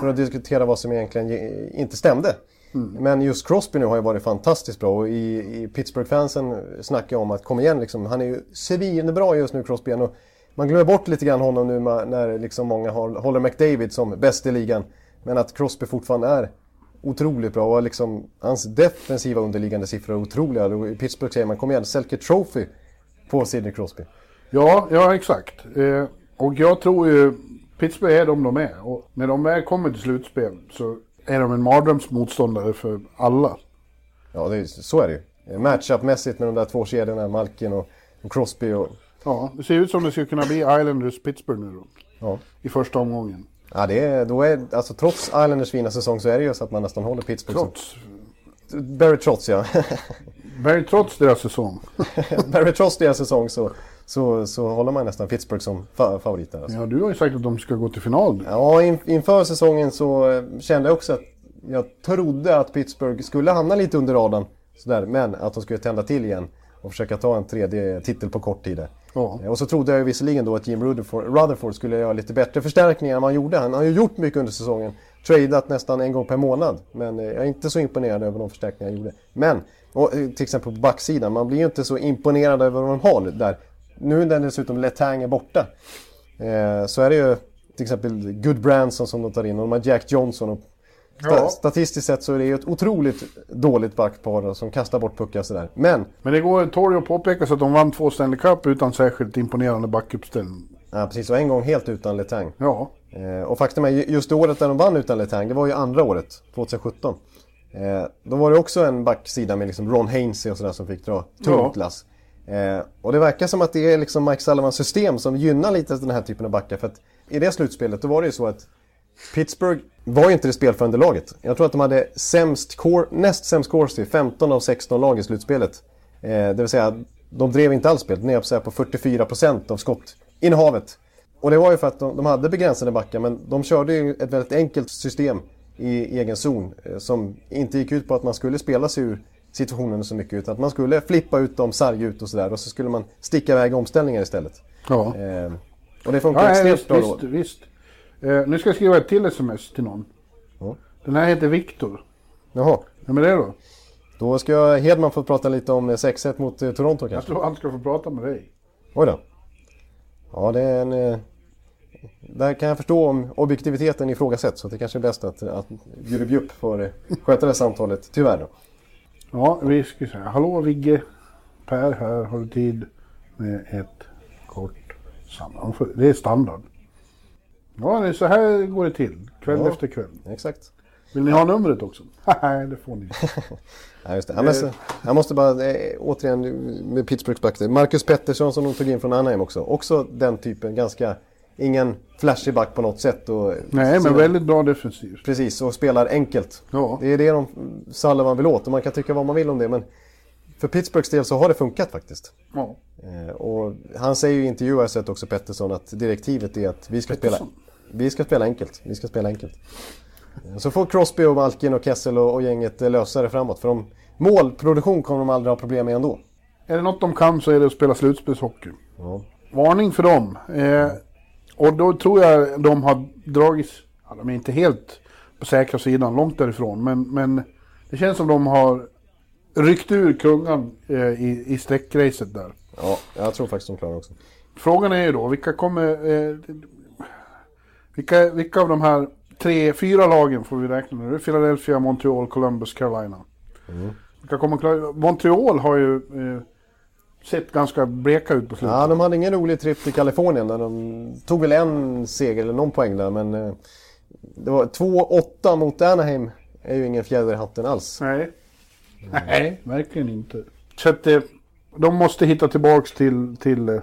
för att diskutera vad som egentligen ge- inte stämde. Mm. Men just Crosby nu har ju varit fantastiskt bra och i, i Pittsburgh-fansen snackar jag om att kom igen liksom, han är ju svinbra just nu Crosby. Och man glömmer bort lite grann honom nu när liksom många håller McDavid som bäst i ligan. Men att Crosby fortfarande är otroligt bra och liksom, hans defensiva underliggande siffror är otroliga. Och I Pittsburgh säger man kom igen, Selke Trophy på Sidney Crosby. Ja, ja exakt. Eh, och jag tror ju, Pittsburgh är de de är. Och när de väl kommer till slutspel så är de en mardrömsmotståndare för alla. Ja, det är, så är det ju. Matchup-mässigt med de där två kedjorna, Malkin och, och Crosby och... Ja, det ser ut som det skulle kunna bli Islanders-Pittsburgh nu då. Ja. I första omgången. Ja, det är, då är, alltså trots Islanders fina säsong så är det ju så att man nästan håller Pittsburgh Trots. Barry Trotz ja. Barry trots deras säsong. Barry Trotz deras säsong så, så, så håller man nästan Pittsburgh som fa favoriter. Alltså. Ja, du har ju sagt att de ska gå till final. Ja, in, inför säsongen så eh, kände jag också att jag trodde att Pittsburgh skulle hamna lite under radarn. Sådär, men att de skulle tända till igen och försöka ta en tredje titel på kort tid. Ja. Eh, Och så trodde jag ju visserligen då att Jim Rutherford, Rutherford skulle göra lite bättre förstärkningar än vad han gjorde. Han har ju gjort mycket under säsongen. Tradat nästan en gång per månad. Men eh, jag är inte så imponerad över de förstärkningar han gjorde. Men, och, till exempel på backsidan, man blir ju inte så imponerad över vad de har där. Nu när dessutom Letang är borta. Eh, så är det ju till exempel Good Branson som de tar in och de har Jack Johnson. Och Ja. Statistiskt sett så är det ju ett otroligt dåligt backpar som kastar bort puckar sådär. Men, Men det går tål att påpeka så att de vann två Stanley Cup utan särskilt imponerande backuppställning. ja, precis, och en gång helt utan Letang. Ja. Eh, och faktum är, ju- just det året där de vann utan Letang, det var ju andra året, 2017. Eh, då var det också en backsida med liksom Ron Hainsey och sådär som fick dra tungt Ja. lass. Eh, och det verkar som att det är liksom Mike Sullivans system som gynnar lite den här typen av backar. För att i det slutspelet då var det ju så att Pittsburgh var ju inte det spelförande laget. Jag tror att de hade sämst core, näst sämst core 15 av 16 lag i slutspelet. Eh, det vill säga, de drev inte alls spelet, ner på, på 44% av skottinnehavet. Och det var ju för att de, de hade begränsade backar, men de körde ju ett väldigt enkelt system i egen zon. Eh, som inte gick ut på att man skulle spela sig ur situationen så mycket, utan att man skulle flippa ut dem, sarga ut och sådär. Och så skulle man sticka iväg omställningar istället. Ja. Eh, och det funkar Ja, extremt bra visst, då. visst. Eh, nu ska jag skriva ett till sms till någon. Ja. Den här heter Viktor. Jaha. Vem är det då? Då ska Hedman få prata lite om 6-1 mot eh, Toronto Jag kanske. tror han ska få prata med dig. Oj då. Ja, det är en... eh, Där kan jag förstå om objektiviteten ifrågasätts. Så det kanske är bäst att, att Jure Bjupp får eh, sköta det samtalet, tyvärr då. Ja, vi ska säga. Hallå Vigge. Per här. Har du tid med ett kort samtal? Det är standard. Ja, det är så här går det till. Kväll Ja. efter kväll. Exakt. Vill ni ha numret också? Nej, det får ni. Ja, just det. Ja, men så, jag måste bara, eh, återigen med Pittsburghs back. Marcus Pettersson som de tog in från Anaheim också. Också den typen, ganska, ingen flashig back på något sätt. Och, Nej, men väldigt bra defensivt. Precis, och spelar enkelt. Ja. Det är det de, Sullivan vill åt och man kan tycka vad man vill om det. Men för Pittsburghs del så har det funkat faktiskt. Ja. Eh, och han säger ju i intervjuer, jag sett också Pettersson, att direktivet är att vi ska, spela, vi ska spela enkelt. Vi ska spela enkelt. Eh, Så får Crosby och Malkin och Kessel och, och gänget eh, lösa det framåt. För de, målproduktion kommer de aldrig ha problem med ändå. Är det något de kan så är det att spela slutspelshockey. Ja. Varning för dem. Eh, och då tror jag de har dragits, ja, de är inte helt på säkra sidan, långt därifrån. Men, men det känns som de har ryckt ur kungan eh, i, i sträckracet där. ja, jag tror faktiskt de klarar också. Frågan är ju då, vilka kommer... Eh, vilka, vilka av de här tre, fyra lagen får vi räkna nu? Philadelphia, Montreal, Columbus, Carolina. Vilka kommer klara... Montreal har ju eh, sett ganska bleka ut på slutet. Ja, de hade ingen rolig trip till Kalifornien. Där de tog väl en seger eller någon poäng där. Men eh, det var 2-8 mot Anaheim. är ju ingen fjäder i hatten alls. Nej. Nej, verkligen inte. Så att eh, de måste hitta tillbaks till, till, eh,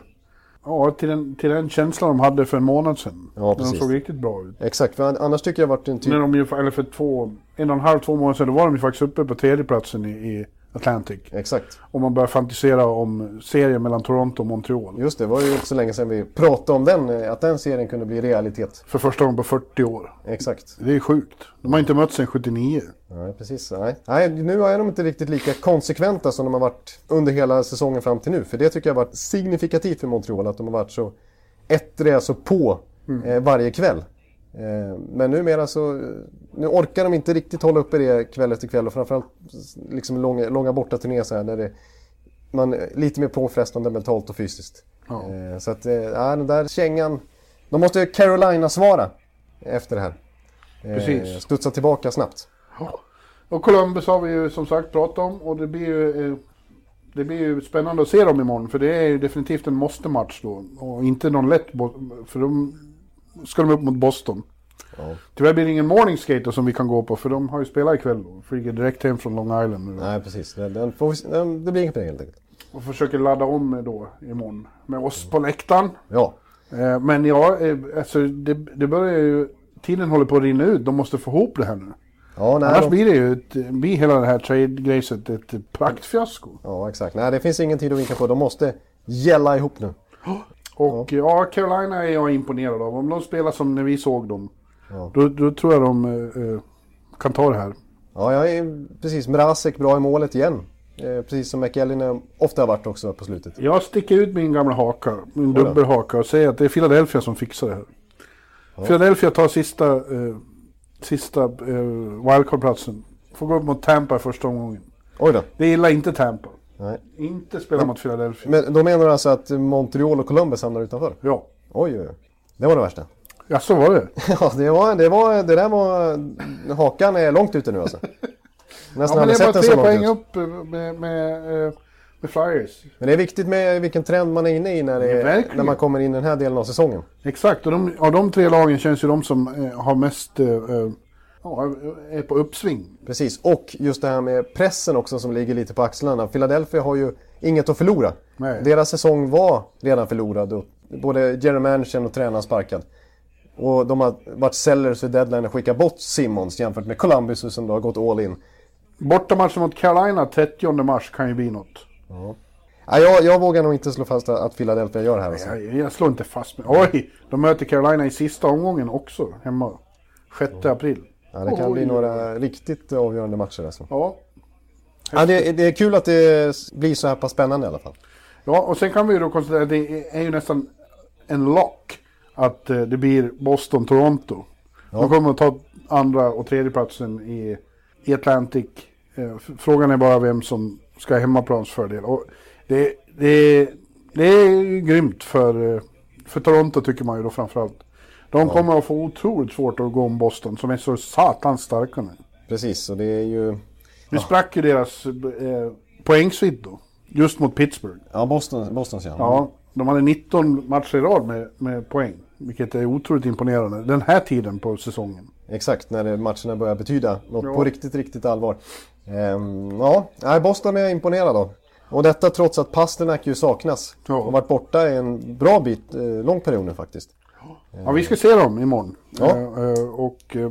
ja, till, den, till den känslan de hade för en månad sedan. Ja, när de precis. såg riktigt bra ut. Exakt, för annars tycker jag varit en typ... När de ju, eller för två, en och en halv, två månader sedan, då var de ju faktiskt uppe på tredjeplatsen i, i Atlantic. Exakt. Om man börjar fantisera om serien mellan Toronto och Montreal. Just det, det var ju inte så länge sedan vi pratade om den, eh, att den serien kunde bli realitet. För första gången på 40 år. Exakt. Det är sjukt. De har inte mötts sedan 79. Nej, precis. Nej. Nej, nu är de inte riktigt lika konsekventa som de har varit under hela säsongen fram till nu. För det tycker jag har varit signifikativt för Montreal, att de har varit så ettriga, så på eh, varje kväll. Eh, men numera så, nu orkar de inte riktigt hålla uppe det kväll efter kväll och framförallt liksom långa, långa bortaturnéer så här där det, man är lite mer påfrestande mentalt och fysiskt. Ja. Eh, så att, eh, ja, den där kängan, de måste Carolina svara efter det här. Precis. Studsa tillbaka snabbt. Och Columbus har vi ju som sagt pratat om och det blir ju, det blir ju spännande att se dem imorgon för det är ju definitivt en måste-match då. Och inte någon lätt, för de ska de upp mot Boston. Ja. Tyvärr blir det ingen morning skater som vi kan gå på för de har ju spelat ikväll. Flyger direkt hem från Long Island nu. Nej, precis. Den, den får, vi- den, det blir inget det helt enkelt. Och försöker ladda om då imorgon med oss på läktaren. Ja, Eh, Men ja, eh, alltså det, det börjar ju... Tiden håller på att rinna ut. De måste få ihop det här nu. ja, nej, Annars de, blir det ju ett, blir hela det här trade-grejset ett praktfiasko. ja, exakt. Nej, det finns ingen tid att vinka på. De måste gälla ihop nu. Och ja. Carolina är jag imponerad av. Om de spelar som när vi såg dem, Ja. då, då tror jag de eh, eh, kan ta det här. Ja, jag är precis. Mrazek bra i målet igen. Eh, precis som McElhine ofta har varit också på slutet. Jag sticker ut min gamla haka, min dubbelhaka och säger att det är Philadelphia som fixar det här. Philadelphia tar sista, eh, sista eh, wildcard-platsen. Får gå upp mot Tampa i första omgången. Oj då. Det gillar inte Tampa. Nej. Inte spela mot Philadelphia. Men då menar du alltså att Montreal och Columbus hamnar utanför? Ja. Oj, oj. Det var det värsta. Ja, så var det. Ja, det, var, det, var, det där var... Hakan är långt ute nu alltså. Nästan Ja, men det är bara tre poäng upp eh, med, med, eh, med Flyers. Men det är viktigt med vilken trend man är inne i när, det, Ja, när man kommer in i den här delen av säsongen. Exakt, och de, av de tre lagen känns ju de som eh, har mest, eh, ja, är på uppsving. Precis, och just det här med pressen också som ligger lite på axlarna. Philadelphia har ju inget att förlora. Nej. Deras säsong var redan förlorad. Både Jerry Manchin och tränaren sparkad. Och de har varit sellers vid deadline och skickat bort Simmons jämfört med Columbus som då har gått all in. Bortamatchen mot Carolina 30 mars kan ju bli något. Ja, jag, jag vågar nog inte slå fast att Philadelphia gör det här. Alltså. Jag, jag slår inte fast mig. Oj! De möter Carolina i sista omgången också, hemma. 6 april. Ja, det kan Oj. bli några riktigt avgörande matcher alltså. Ja. Ja, det, det är kul att det blir så här pass spännande i alla fall. ja, och sen kan vi ju då konstatera att det är ju nästan en lock att eh, det blir Boston-Toronto. De kommer att ta andra och tredje platsen i, i Atlantic. Eh, Frågan är bara vem som ska ha hemmaplansfördel. Och det, det, det är grymt för, eh, för Toronto tycker man ju då framförallt. De kommer att få otroligt svårt att gå om Boston som är så satans starka nu. Precis, och det är ju... Nu sprack ju deras eh, poängsvidd då. Just mot Pittsburgh. Ja, Boston, Bostons ja. Ja, de hade 19 matcher i rad med, med poäng. Vilket är otroligt imponerande. Den här tiden på säsongen. Exakt, när det, matcherna börjar betyda något Ja. på riktigt, riktigt allvar. Ehm, ja, Boston är imponerad av. Och detta trots att Pasternak ju saknas. Ja. Och varit borta i en bra bit, eh, lång period nu faktiskt. Ja, vi ska se dem imorgon. Ja. Eh, eh, och eh,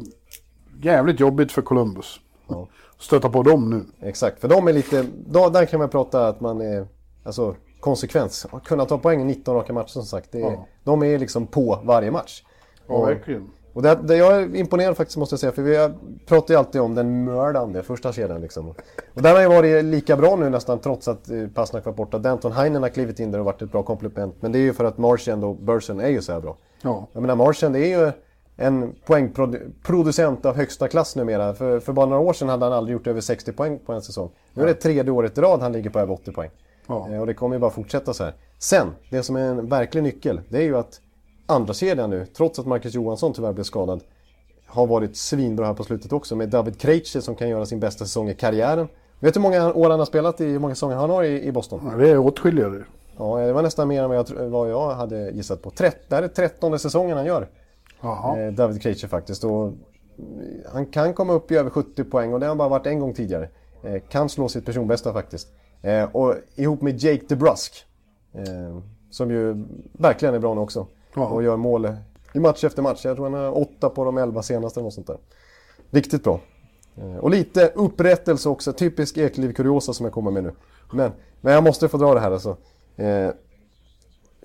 jävligt jobbigt för Columbus. Ja. Stöta på dem nu. Exakt, för de är lite, då, där kan man prata att man är, alltså konsekvens. Att kunna ta poäng i 19 raka matcher som sagt. Det är, Ja. De är liksom på varje match. Ja, verkligen. Och det, det jag är imponerad faktiskt måste jag säga, för vi pratar ju alltid om den mördande första kedjan liksom. Och den har ju varit lika bra nu nästan trots att eh, Pasnak var borta. Danton Heinen har klivit in där och varit ett bra komplement. Men det är ju för att Marchand och Bursen är ju så här bra. Ja. Jag menar Marchand är ju en poängproducent av högsta klass numera. För, för bara några år sedan hade han aldrig gjort över 60 poäng på en säsong. Nu är det tredje året i rad han ligger på över 80 poäng. Ja. Eh, Och det kommer ju bara fortsätta så här. Sen, det som är en verklig nyckel, det är ju att andra kedjan nu, trots att Marcus Johansson tyvärr blev skadad, har varit svinbra här på slutet också med David Krejci som kan göra sin bästa säsong i karriären. Vet du hur många år han har spelat i, hur många säsonger han har i, i Boston? Ja, det är åtskilliga det. Ja, det var nästan mer än vad jag, vad jag hade gissat på. Trett, det här är trettonde säsongen han gör, eh, David Krejci faktiskt. Och han kan komma upp i över 70 poäng och det har han bara varit en gång tidigare. Eh, kan slå sitt personbästa faktiskt. Eh, och ihop med Jake DeBrusk, eh, som ju verkligen är bra nu också. Ja. Och gör mål i match efter match. Jag tror han har åtta på de elva senaste eller något sånt där. Riktigt bra. Eh, och lite upprättelse också, typisk Ekliv kuriosa som jag kommer med nu. Men, men jag måste få dra det här alltså. Eh,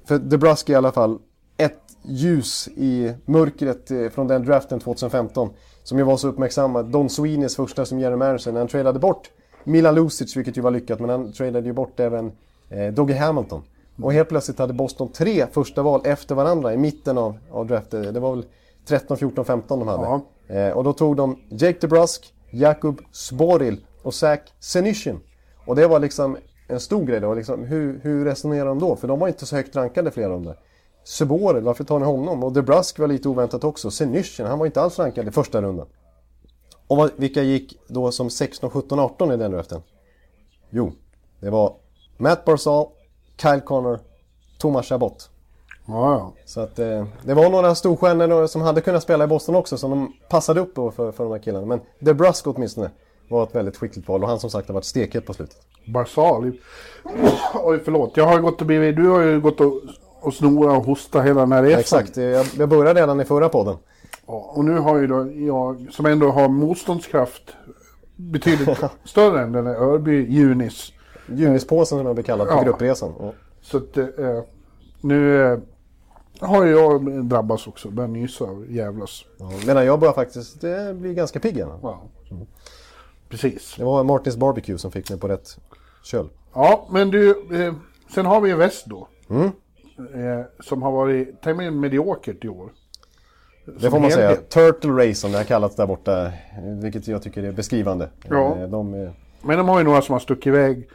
för DeBrusk i alla fall ett ljus i mörkret eh, från den draften 2015. Som ju var så uppmärksammad. Don Sweeneys första som general manager när han tradeade bort Milan Lucic, vilket ju var lyckat, men han tradeade ju bort även eh, Dougie Hamilton. Och helt plötsligt hade Boston tre första val efter varandra i mitten av, av draften. Det var väl 13, 14, 15 de hade. Ja. Eh, och då tog de Jake DeBrusk, Jakub Sporil och Zach Senyshyn. Och det var liksom en stor grej då. Liksom, hur, hur resonerar de då? För de var inte så högt rankade flera av dem där. Suboril, varför tar ni honom? Och DeBrusk var lite oväntat också. Senyshyn, han var inte alls rankad i första rundan. Och vad, vilka gick då som 16, 17, 18 i den draften? Jo, det var Matt Barzal, Kyle Connor, Thomas Chabot. Ja, ja. Så att eh, det var några storstjärnor som hade kunnat spela i Boston också som de passade upp för, för de här killarna. Men DeBrusk åtminstone var ett väldigt skickligt val och han som sagt har varit stekhet på slutet. Barsal. Oj, förlåt. Jag har gått och blivit... Du har ju gått och, och snora och hosta hela den här resan. Exakt, eh, jag, jag började redan i förra podden. Ja, och nu har ju då jag, som ändå har motståndskraft betydligt större än den här Örby Junis. Junispåsen som jag blir kallad på Ja. gruppresan. Och, Så att eh, nu eh, har jag drabbats också. Börjat nysa och jävlas. ja, medan jag börjar faktiskt eh, bli ganska pigg igen. Ja. Precis. Det var Martins Barbecue som fick mig på rätt köl. Ja, men du, eh, sen har vi ju väst då. Eh, som har varit tämligen mediokert i år. Det får man säga. Turtle Race som det har kallats där borta. Vilket jag tycker är beskrivande. Ja. Eh, De, Men de har ju några som har stuckit iväg.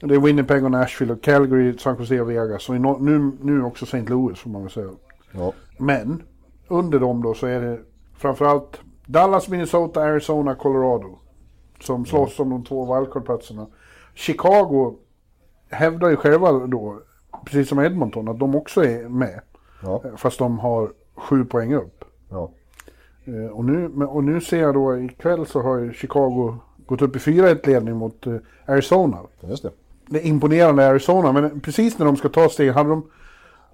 Det är Winnipeg och Nashville och Calgary, San Jose och Vegas. Och no- nu, nu också St. Louis får man väl säga. ja. Men under dem då så är det framförallt Dallas, Minnesota, Arizona, Colorado. Som slåss om de två wildcard-platserna. Chicago hävdar ju själva då, precis som Edmonton, att de också är med. Ja. Fast de har sju poäng upp. Ja. Eh, Och nu, och nu ser jag då ikväll så har Chicago gått upp i 4-1 ledning mot eh, Arizona. Just det. det imponerande Arizona. Men precis när de ska ta steg, hade de,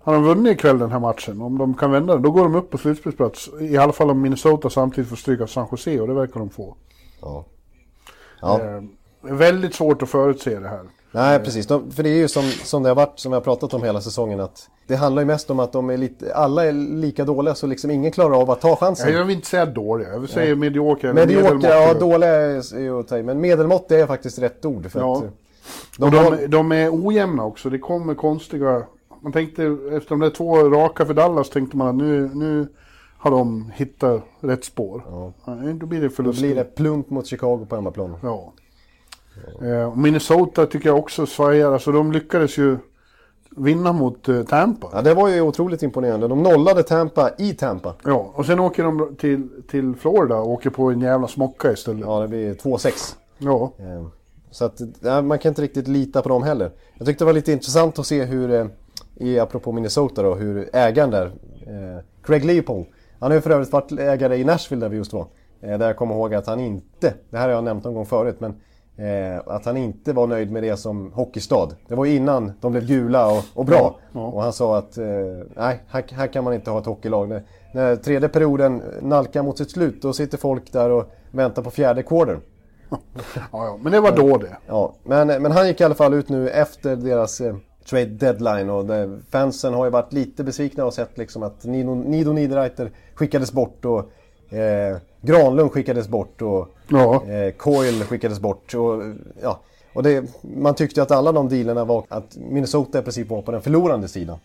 hade de vunnit ikväll den här matchen, om de kan vända det, då går de upp på slutspelsplats. I alla fall om Minnesota samtidigt får stryka San Jose och det verkar de få. Ja. Ja. Eh, väldigt svårt att förutse det här. Nej, precis. De, för det är ju som, som det har varit, som jag har pratat om hela säsongen, att det handlar ju mest om att de är lite, alla är lika dåliga så liksom ingen klarar av att ta chansen. Jag vill inte säga dåliga, jag vill säga mediokra. Mediokra, ja dåliga är ju att ta men medelmått är faktiskt rätt ord. För Ja. att, De, de de, har, de är ojämna också, det kommer konstiga... Man tänkte, efter de där två raka för Dallas tänkte man att nu, nu har de hittat rätt spår. Ja. Då blir det då förlust. blir det plump mot Chicago på hemmaplan. Ja. Eh, Minnesota tycker jag också svajar, alltså de lyckades ju vinna mot eh, Tampa. Ja, det var ju otroligt imponerande. De nollade Tampa i Tampa. Ja, och sen åker de till, till Florida och åker på en jävla smocka istället. Ja, det blir 2-6. Ja. Eh, Så att ja, man kan inte riktigt lita på dem heller. Jag tyckte det var lite intressant att se hur, eh, i, apropå Minnesota då, hur ägaren där, eh, Craig Leopold, han har ju för övrigt varit ägare i Nashville där vi just var. Eh, där jag kommer ihåg att han inte, det här har jag nämnt någon gång förut, men eh, att han inte var nöjd med det som hockeystad. Det var innan de blev gula och, och bra. Ja, ja. Och han sa att, eh, nej, här, här kan man inte ha ett hockeylag. När, när tredje perioden nalkar mot sitt slut, då sitter folk där och väntar på fjärde quarter. Ja, ja, men det var då det. Ja, men, men han gick i alla fall ut nu efter deras eh, trade deadline och fansen har ju varit lite besvikna och sett liksom att Nido, Nido Niederreiter skickades bort och eh, Granlund skickades bort och Ja. eh, skickades bort. Och, ja, och det, man tyckte att alla de dealerna var att Minnesota i princip var på den förlorande sidan.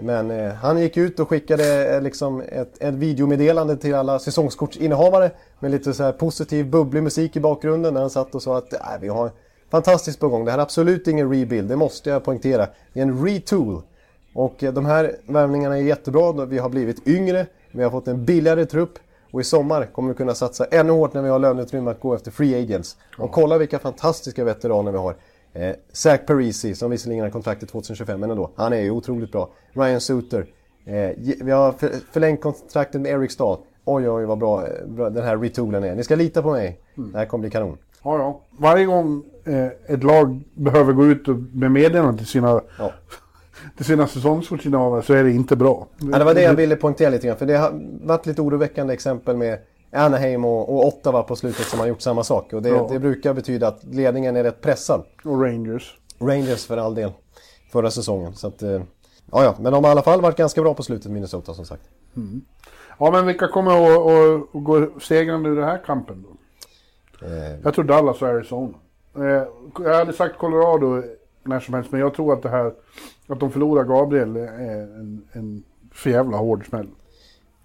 Men eh, han gick ut och skickade eh, liksom ett, ett videomeddelande till alla säsongskortsinnehavare med lite så här positiv bubblig musik i bakgrunden där han satt och sa att äh, vi har fantastiskt på gång. Det här är absolut ingen rebuild, det måste jag poängtera. Det är en retool. Och eh, de här värvningarna är jättebra. Vi har blivit yngre, vi har fått en billigare trupp och i sommar kommer vi kunna satsa ännu hårt när vi har löneutrymme att gå efter free agents. Och kolla vilka fantastiska veteraner vi har. Eh, Zach Parisi, som visserligen har kontraktet 2025, men ändå. Han är ju otroligt bra. Ryan Suter. Eh, vi har för, förlängt kontraktet med Eric Stahl. Oj, oj, vad bra, eh, bra den här retoolen är. Ni ska lita på mig. Det här kommer bli kanon. Ja, ja. Varje gång eh, ett lag behöver gå ut och med meddelanden till sina, Ja. Till sina säsongskortsinnehavare så är det inte bra. Ja, det var det jag ville poängtera lite grann. För det har varit lite oroväckande exempel med Anaheim och, och Ottawa på slutet som har gjort samma sak. Och det, Ja. det brukar betyda att ledningen är rätt pressad. Och Rangers. Rangers för all del. Förra säsongen. Så att, eh, ja, ja. Men de har i alla fall varit ganska bra på slutet, Minnesota som sagt. Ja, men vilka kommer att, att, att gå segrande ur den här kampen då? Eh, Jag tror Dallas och Arizona. Eh, jag hade sagt Colorado när som helst, men jag tror att det här, att de förlorar Gabriel är en, en för jävla hård smäll.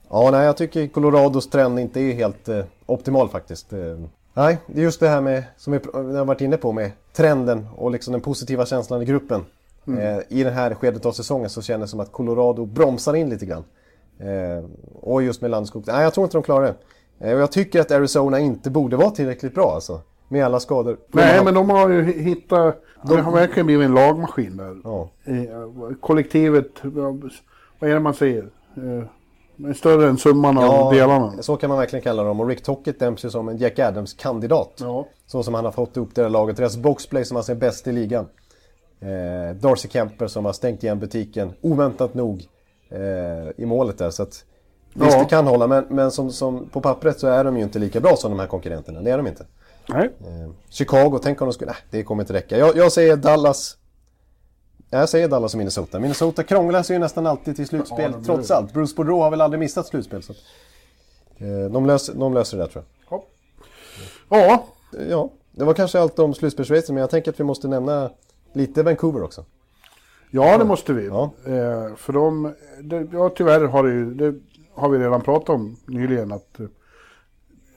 Ja, nej, jag tycker Colorados trend inte är helt eh, optimal faktiskt. Eh, nej, det är just det här med, som vi har varit inne på, med trenden och liksom den positiva känslan i gruppen. Eh, I det här skedet av säsongen så känns det som att Colorado bromsar in lite grann. Eh, och just med Landskog. Nej, jag tror inte de klarar det. Eh, och jag tycker att Arizona inte borde vara tillräckligt bra alltså. Med alla skador. Nej, men de har ju hittat... De har verkligen blivit en lagmaskin där. Ja. Eh, kollektivet, ja, vad är det man säger? Eh, är större än summan av delarna. så kan man verkligen kalla dem. Och Rick Tockett döms ju som en Jack Adams-kandidat. Ja. Så som han har fått ihop det här laget. Deras boxplay som alltså är bäst i ligan. Eh, Darcy Kemper som har stängt igen butiken, oväntat nog, eh, i målet där. Så att, visst, Ja. det kan hålla, men, men som, som på pappret så är de ju inte lika bra som de här konkurrenterna. Det är de inte. Nej. Eh, Chicago, tänk om de skulle... Nej, det kommer inte räcka. Jag, jag säger Dallas... Jag säger Dallas och Minnesota. Minnesota krånglar sig ju nästan alltid till slutspel, gör trots det. allt. Bruce Boudreau har väl aldrig missat slutspel. Så att, eh, de, löser, de löser det där tror jag. Ja. ja, Ja, det var kanske allt om slutspelsracen, men jag tänker att vi måste nämna lite Vancouver också. Ja, det måste vi. Ja. Eh, för de, det, ja tyvärr har det ju, det har vi redan pratat om nyligen att eh,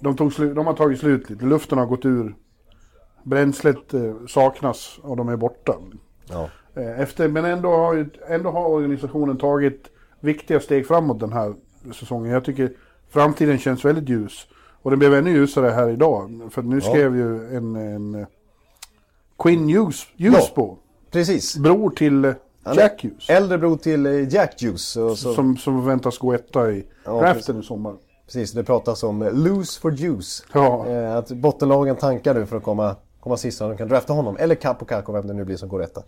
de, tog slu, de har tagit slut lite. Luften har gått ur. Bränslet eh, saknas och de är borta. Ja. Eh, efter, men ändå har, ändå har organisationen tagit viktiga steg framåt den här säsongen. Jag tycker framtiden känns väldigt ljus. Och den blev ännu ljusare här idag. För nu skrev ju en, en eh, Quinn Hughes, Hughes Precis. bror till Jack Hughes. Äldre bror till Jack. Och så, Som, som förväntas gå etta i Ja, draften i sommar. Precis, det pratas om lose for juice. Ja. Eh, att bottenlagen tankar nu för att komma, komma sist så de kan drafta honom. Eller Capo Caco, vem det nu blir som går etta.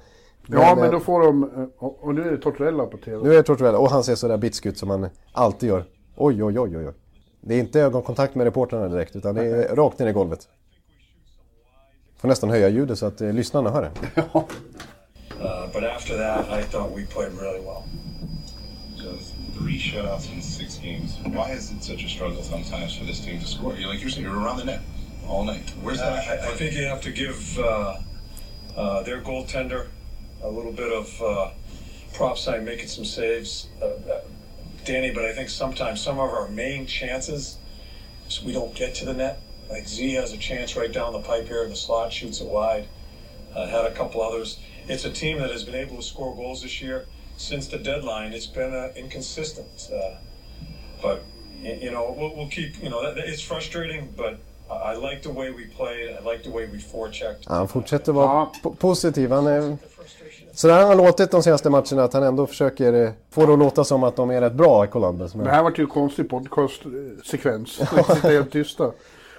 Ja, men eh, då får de... eh, Och nu är det Tortorella på TV. Nu är det Tortorella och han ser sådär bitsk ut som han alltid gör. Oj, oj, oj, oj. oj. Det är inte ögonkontakt med reportrarna direkt utan det är rakt ner i golvet. Får nästan höja ljudet så att eh, lyssnarna hör det. Uh, but after that, I thought we played really well. Three shutouts in six games. Why is it such a struggle sometimes for this team to score? You're like you're saying, you're around the net all night. Where's Uh, that? I, I think you have to give uh, uh, their goaltender a little bit of uh, props by making some saves. Uh, uh, Danny, but I think sometimes some of our main chances we don't get to the net. Like Z has a chance right down the pipe here in the slot, shoots it wide. Uh, had a couple others. It's a team that has been able to score goals this year. Since the deadline, it's been uh, inconsistent. Uh, but you know, we'll, we'll keep. You know, that, it's frustrating, but I, I like the way we play. I like the way we forechecked. Ja, han fortsätter vara Ja. po- positiv. Han är... Sådär har han låtit de senaste matcherna att han ändå försöker eh, få det att låta som att de är rätt bra i Columbus. Men... Det här vart ju en konstig podcast-sekvens. Vi sitter helt tysta. Ja,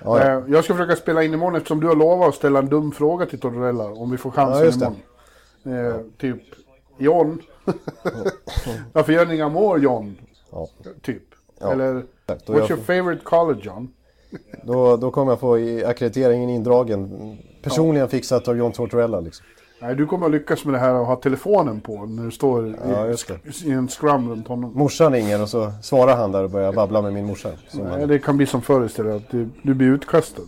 ja. Eh, Jag ska försöka spela in imorgon eftersom du har lovat att ställa en dum fråga till Tortorella om vi får chansen Ja, imorgon. Eh, typ, John. Varför gör ni inga mål John? Ja. Typ. Ja, Eller, exakt. What's your favorite college John? Då, då kommer jag få akkrediteringen indragen. Personligen fixat av John Tortorella liksom. Nej, du kommer att lyckas med det här och ha telefonen på när du står i, Ja, i en scrum runt honom. Morsan ringer och så svarar han där och börjar babbla med min morsa. Nej, han, det kan bli som förr istället, att du, du blir utkastad.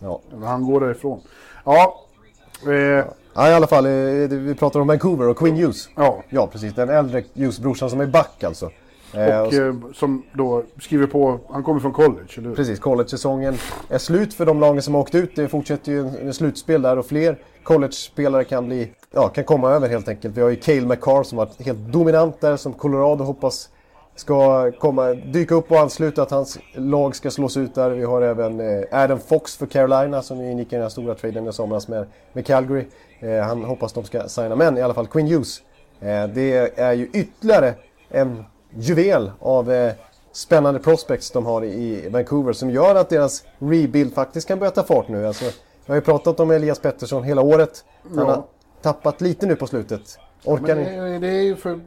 ja. Eller han går därifrån. Ja, eh, ja, i alla fall. eh, Vi pratar om Vancouver och Quinn Hughes. ja. Ja, precis. Den äldre Hughes-brorsan som är back alltså. Eh, Och eh, som då skriver på, han kommer från college, eller hur? Precis, college-säsongen är slut för de lagen som har åkt ut. Det fortsätter ju en, en slutspel där och fler college-spelare kan bli, ja, kan komma över helt enkelt. Vi har ju Cale McCarr som varit helt dominant där, som Colorado hoppas ska komma, dyka upp och ansluta, att hans lag ska slås ut där. Vi har även eh, Adam Fox för Carolina som ju ingick i den här stora traden i somras med, med Calgary. Eh, han hoppas de ska signa, men i alla fall Quinn Hughes. Eh, det är ju ytterligare en juvel av spännande prospects de har i Vancouver som gör att deras rebuild faktiskt kan börja ta fart nu. Alltså, jag har ju pratat om Elias Pettersson hela året. Han Ja. har tappat lite nu på slutet. Orkar ni? det är ju för...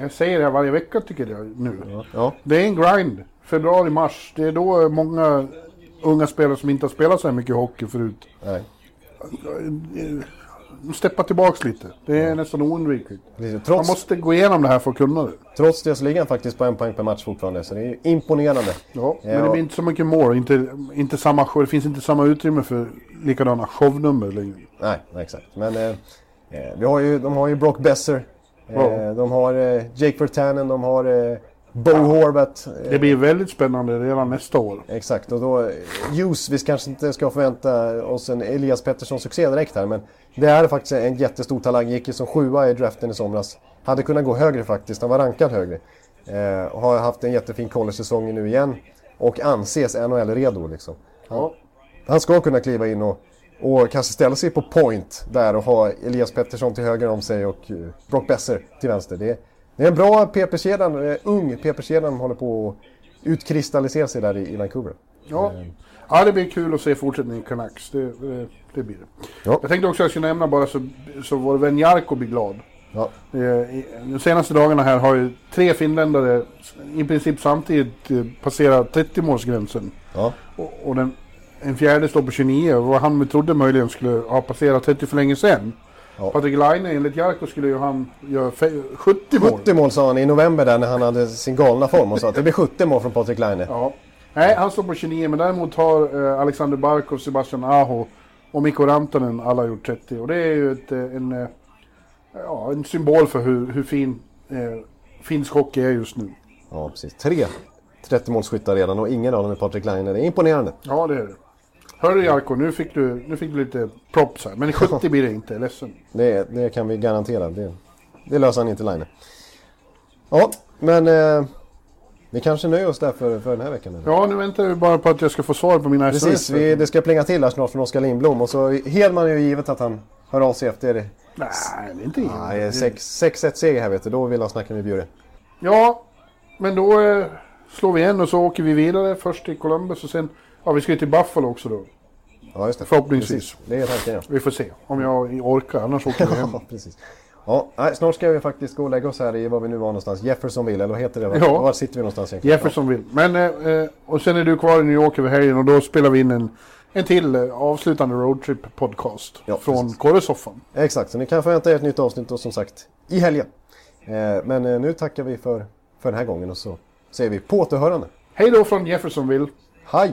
Jag säger det här varje vecka tycker jag nu. Ja. Det är en grind. Februari, mars. Det är då många unga spelare som inte har spelat så här mycket hockey förut. Nej. De steppar tillbaks lite. Det är nästan oundvikligt. Precis. Man Trots, måste gå igenom det här för att kunna det. trots det så ligger han faktiskt på en poäng per match fortfarande. Så det är imponerande. Ja, men Ja. det blir inte så mycket mål. Inte, inte samma. Det finns inte samma utrymme för likadana shownummer längre. Nej, nej, exakt. Men eh, eh, vi har ju, de har ju Brock Besser. Eh, Ja. De har eh, Jake Vertanen, de har eh, Bo Horvat. Eh, Det blir väldigt spännande redan nästa år. Exakt, och då... eh, Hughes, vi kanske inte ska förvänta oss en Elias Pettersson-succé direkt här, men det är faktiskt en jättestor talang. Gick ju som sjua i draften i somras. Hade kunnat gå högre faktiskt, han var rankad högre. Eh, har haft en jättefin college-säsong nu igen. Och anses NHL-redo liksom. Ja. Han ska kunna kliva in och, och kanske ställa sig på point där och ha Elias Pettersson till höger om sig och eh, Brock Besser till vänster. Det, det är en bra PP-kedja, eh, ung PP-kedja som håller på att utkristallisera sig där i, i Vancouver. Ja. ja, det blir kul att se fortsättningen i Canucks. Det, det, det blir det. Ja. Jag tänkte också att jag skulle nämna bara så, så vår vän Jarko blir glad. Ja, Eh, De senaste dagarna här har ju tre finländare i princip samtidigt eh, passerat 30-målsgränsen. ja, Och, och den, en fjärde står på 29 och vad han trodde möjligen skulle ha passerat 30 för länge sedan. Ja. Patrik Laine, enligt Jarko skulle ju han göra fe- 70 mål. 70 mål sa han i november där när han hade sin galna form och sa att det blir 70 mål från Patrik Laine. Ja. Nej, han står på 29 men däremot har eh, Alexander Barkov, Sebastian Aho och Mikko Rantanen alla gjort 30. Och det är ju ett, eh, en, eh, ja, en symbol för hur, hur fin eh, finsk hockey är just nu. Ja, precis. Tre 30-målsskyttar redan och ingen av dem är Patrik Laine. Det är imponerande. Ja, det är det. Hörru Jarko, nu fick du, nu fick du lite props här. Men 70 blir det inte, ledsen. Det, det kan vi garantera. Det, det löser han inte Laine. Ja, men eh, vi kanske nöjer oss där för, för den här veckan. Eller? Ja, nu väntar vi bara på att jag ska få svar på mina Precis, sms. vi, det ska plinga till här snart från Oskar Lindblom. Och så Hedman är ju givet att han hör av sig efter Nej, det är inte Nej, givet. 6-1 seger här vet du. Då vill han snacka med Bjure. Ja, men då eh, slår vi igen och så åker vi vidare. Först till Columbus och sen... Ja, vi ska ju till Buffalo också då. Ja, just det. Förhoppningsvis. Precis. Det är tanken, ja. Vi får se om jag orkar, annars åker vi hem. Ja, precis. Ja, nej, snart ska vi faktiskt gå och lägga oss här i var vi nu var någonstans. Jeffersonville, eller vad heter det? Var, Ja. var sitter vi någonstans egentligen? Jefferson vill. Men, eh, och sen är du kvar i New York över helgen och då spelar vi in en, en till eh, avslutande roadtrip podcast. Ja, från. Kåresoffan. Exakt, så ni kan förvänta er ett nytt avsnitt då som sagt i helgen. Eh, men eh, nu tackar vi för, för den här gången och så säger vi på återhörande. Hej då från Jeffersonville. Hej!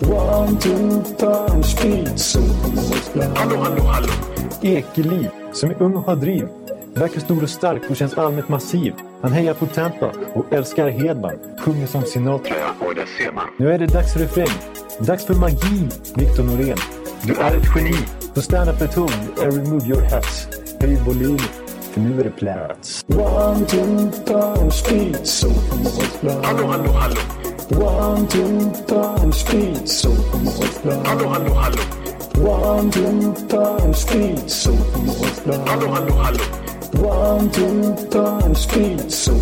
One, two, speed, so Hallå, hallå, hallå. Ekeliv, som är ung och har driv. Verkar stor och stark och känns allmänt massiv. Han hejar på Tampa och älskar Hedman. Sjunger som Sinatra. Ja, och där ser man. Nu är det dags för refräng. Dags för magi, Victor Norén. Du är ett geni. Så stand up at home and remove your hats. Höj volymen, för nu är det plats. One, two, speed, so Hallå, hallå, hallå. One, two, time, speed, so Hallå, hallå, hallå. One, two, time, speed, so Hallå, hallå, hallå. One, two, time, speed, so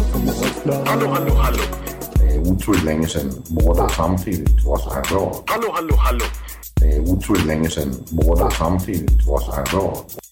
Hallå, hallå, hallå. Det er utroligt længe siden mor, der samtidig også har råd. Hallå, hallå, hallå. Det er utroligt længe siden mor, der samtidig også har råd.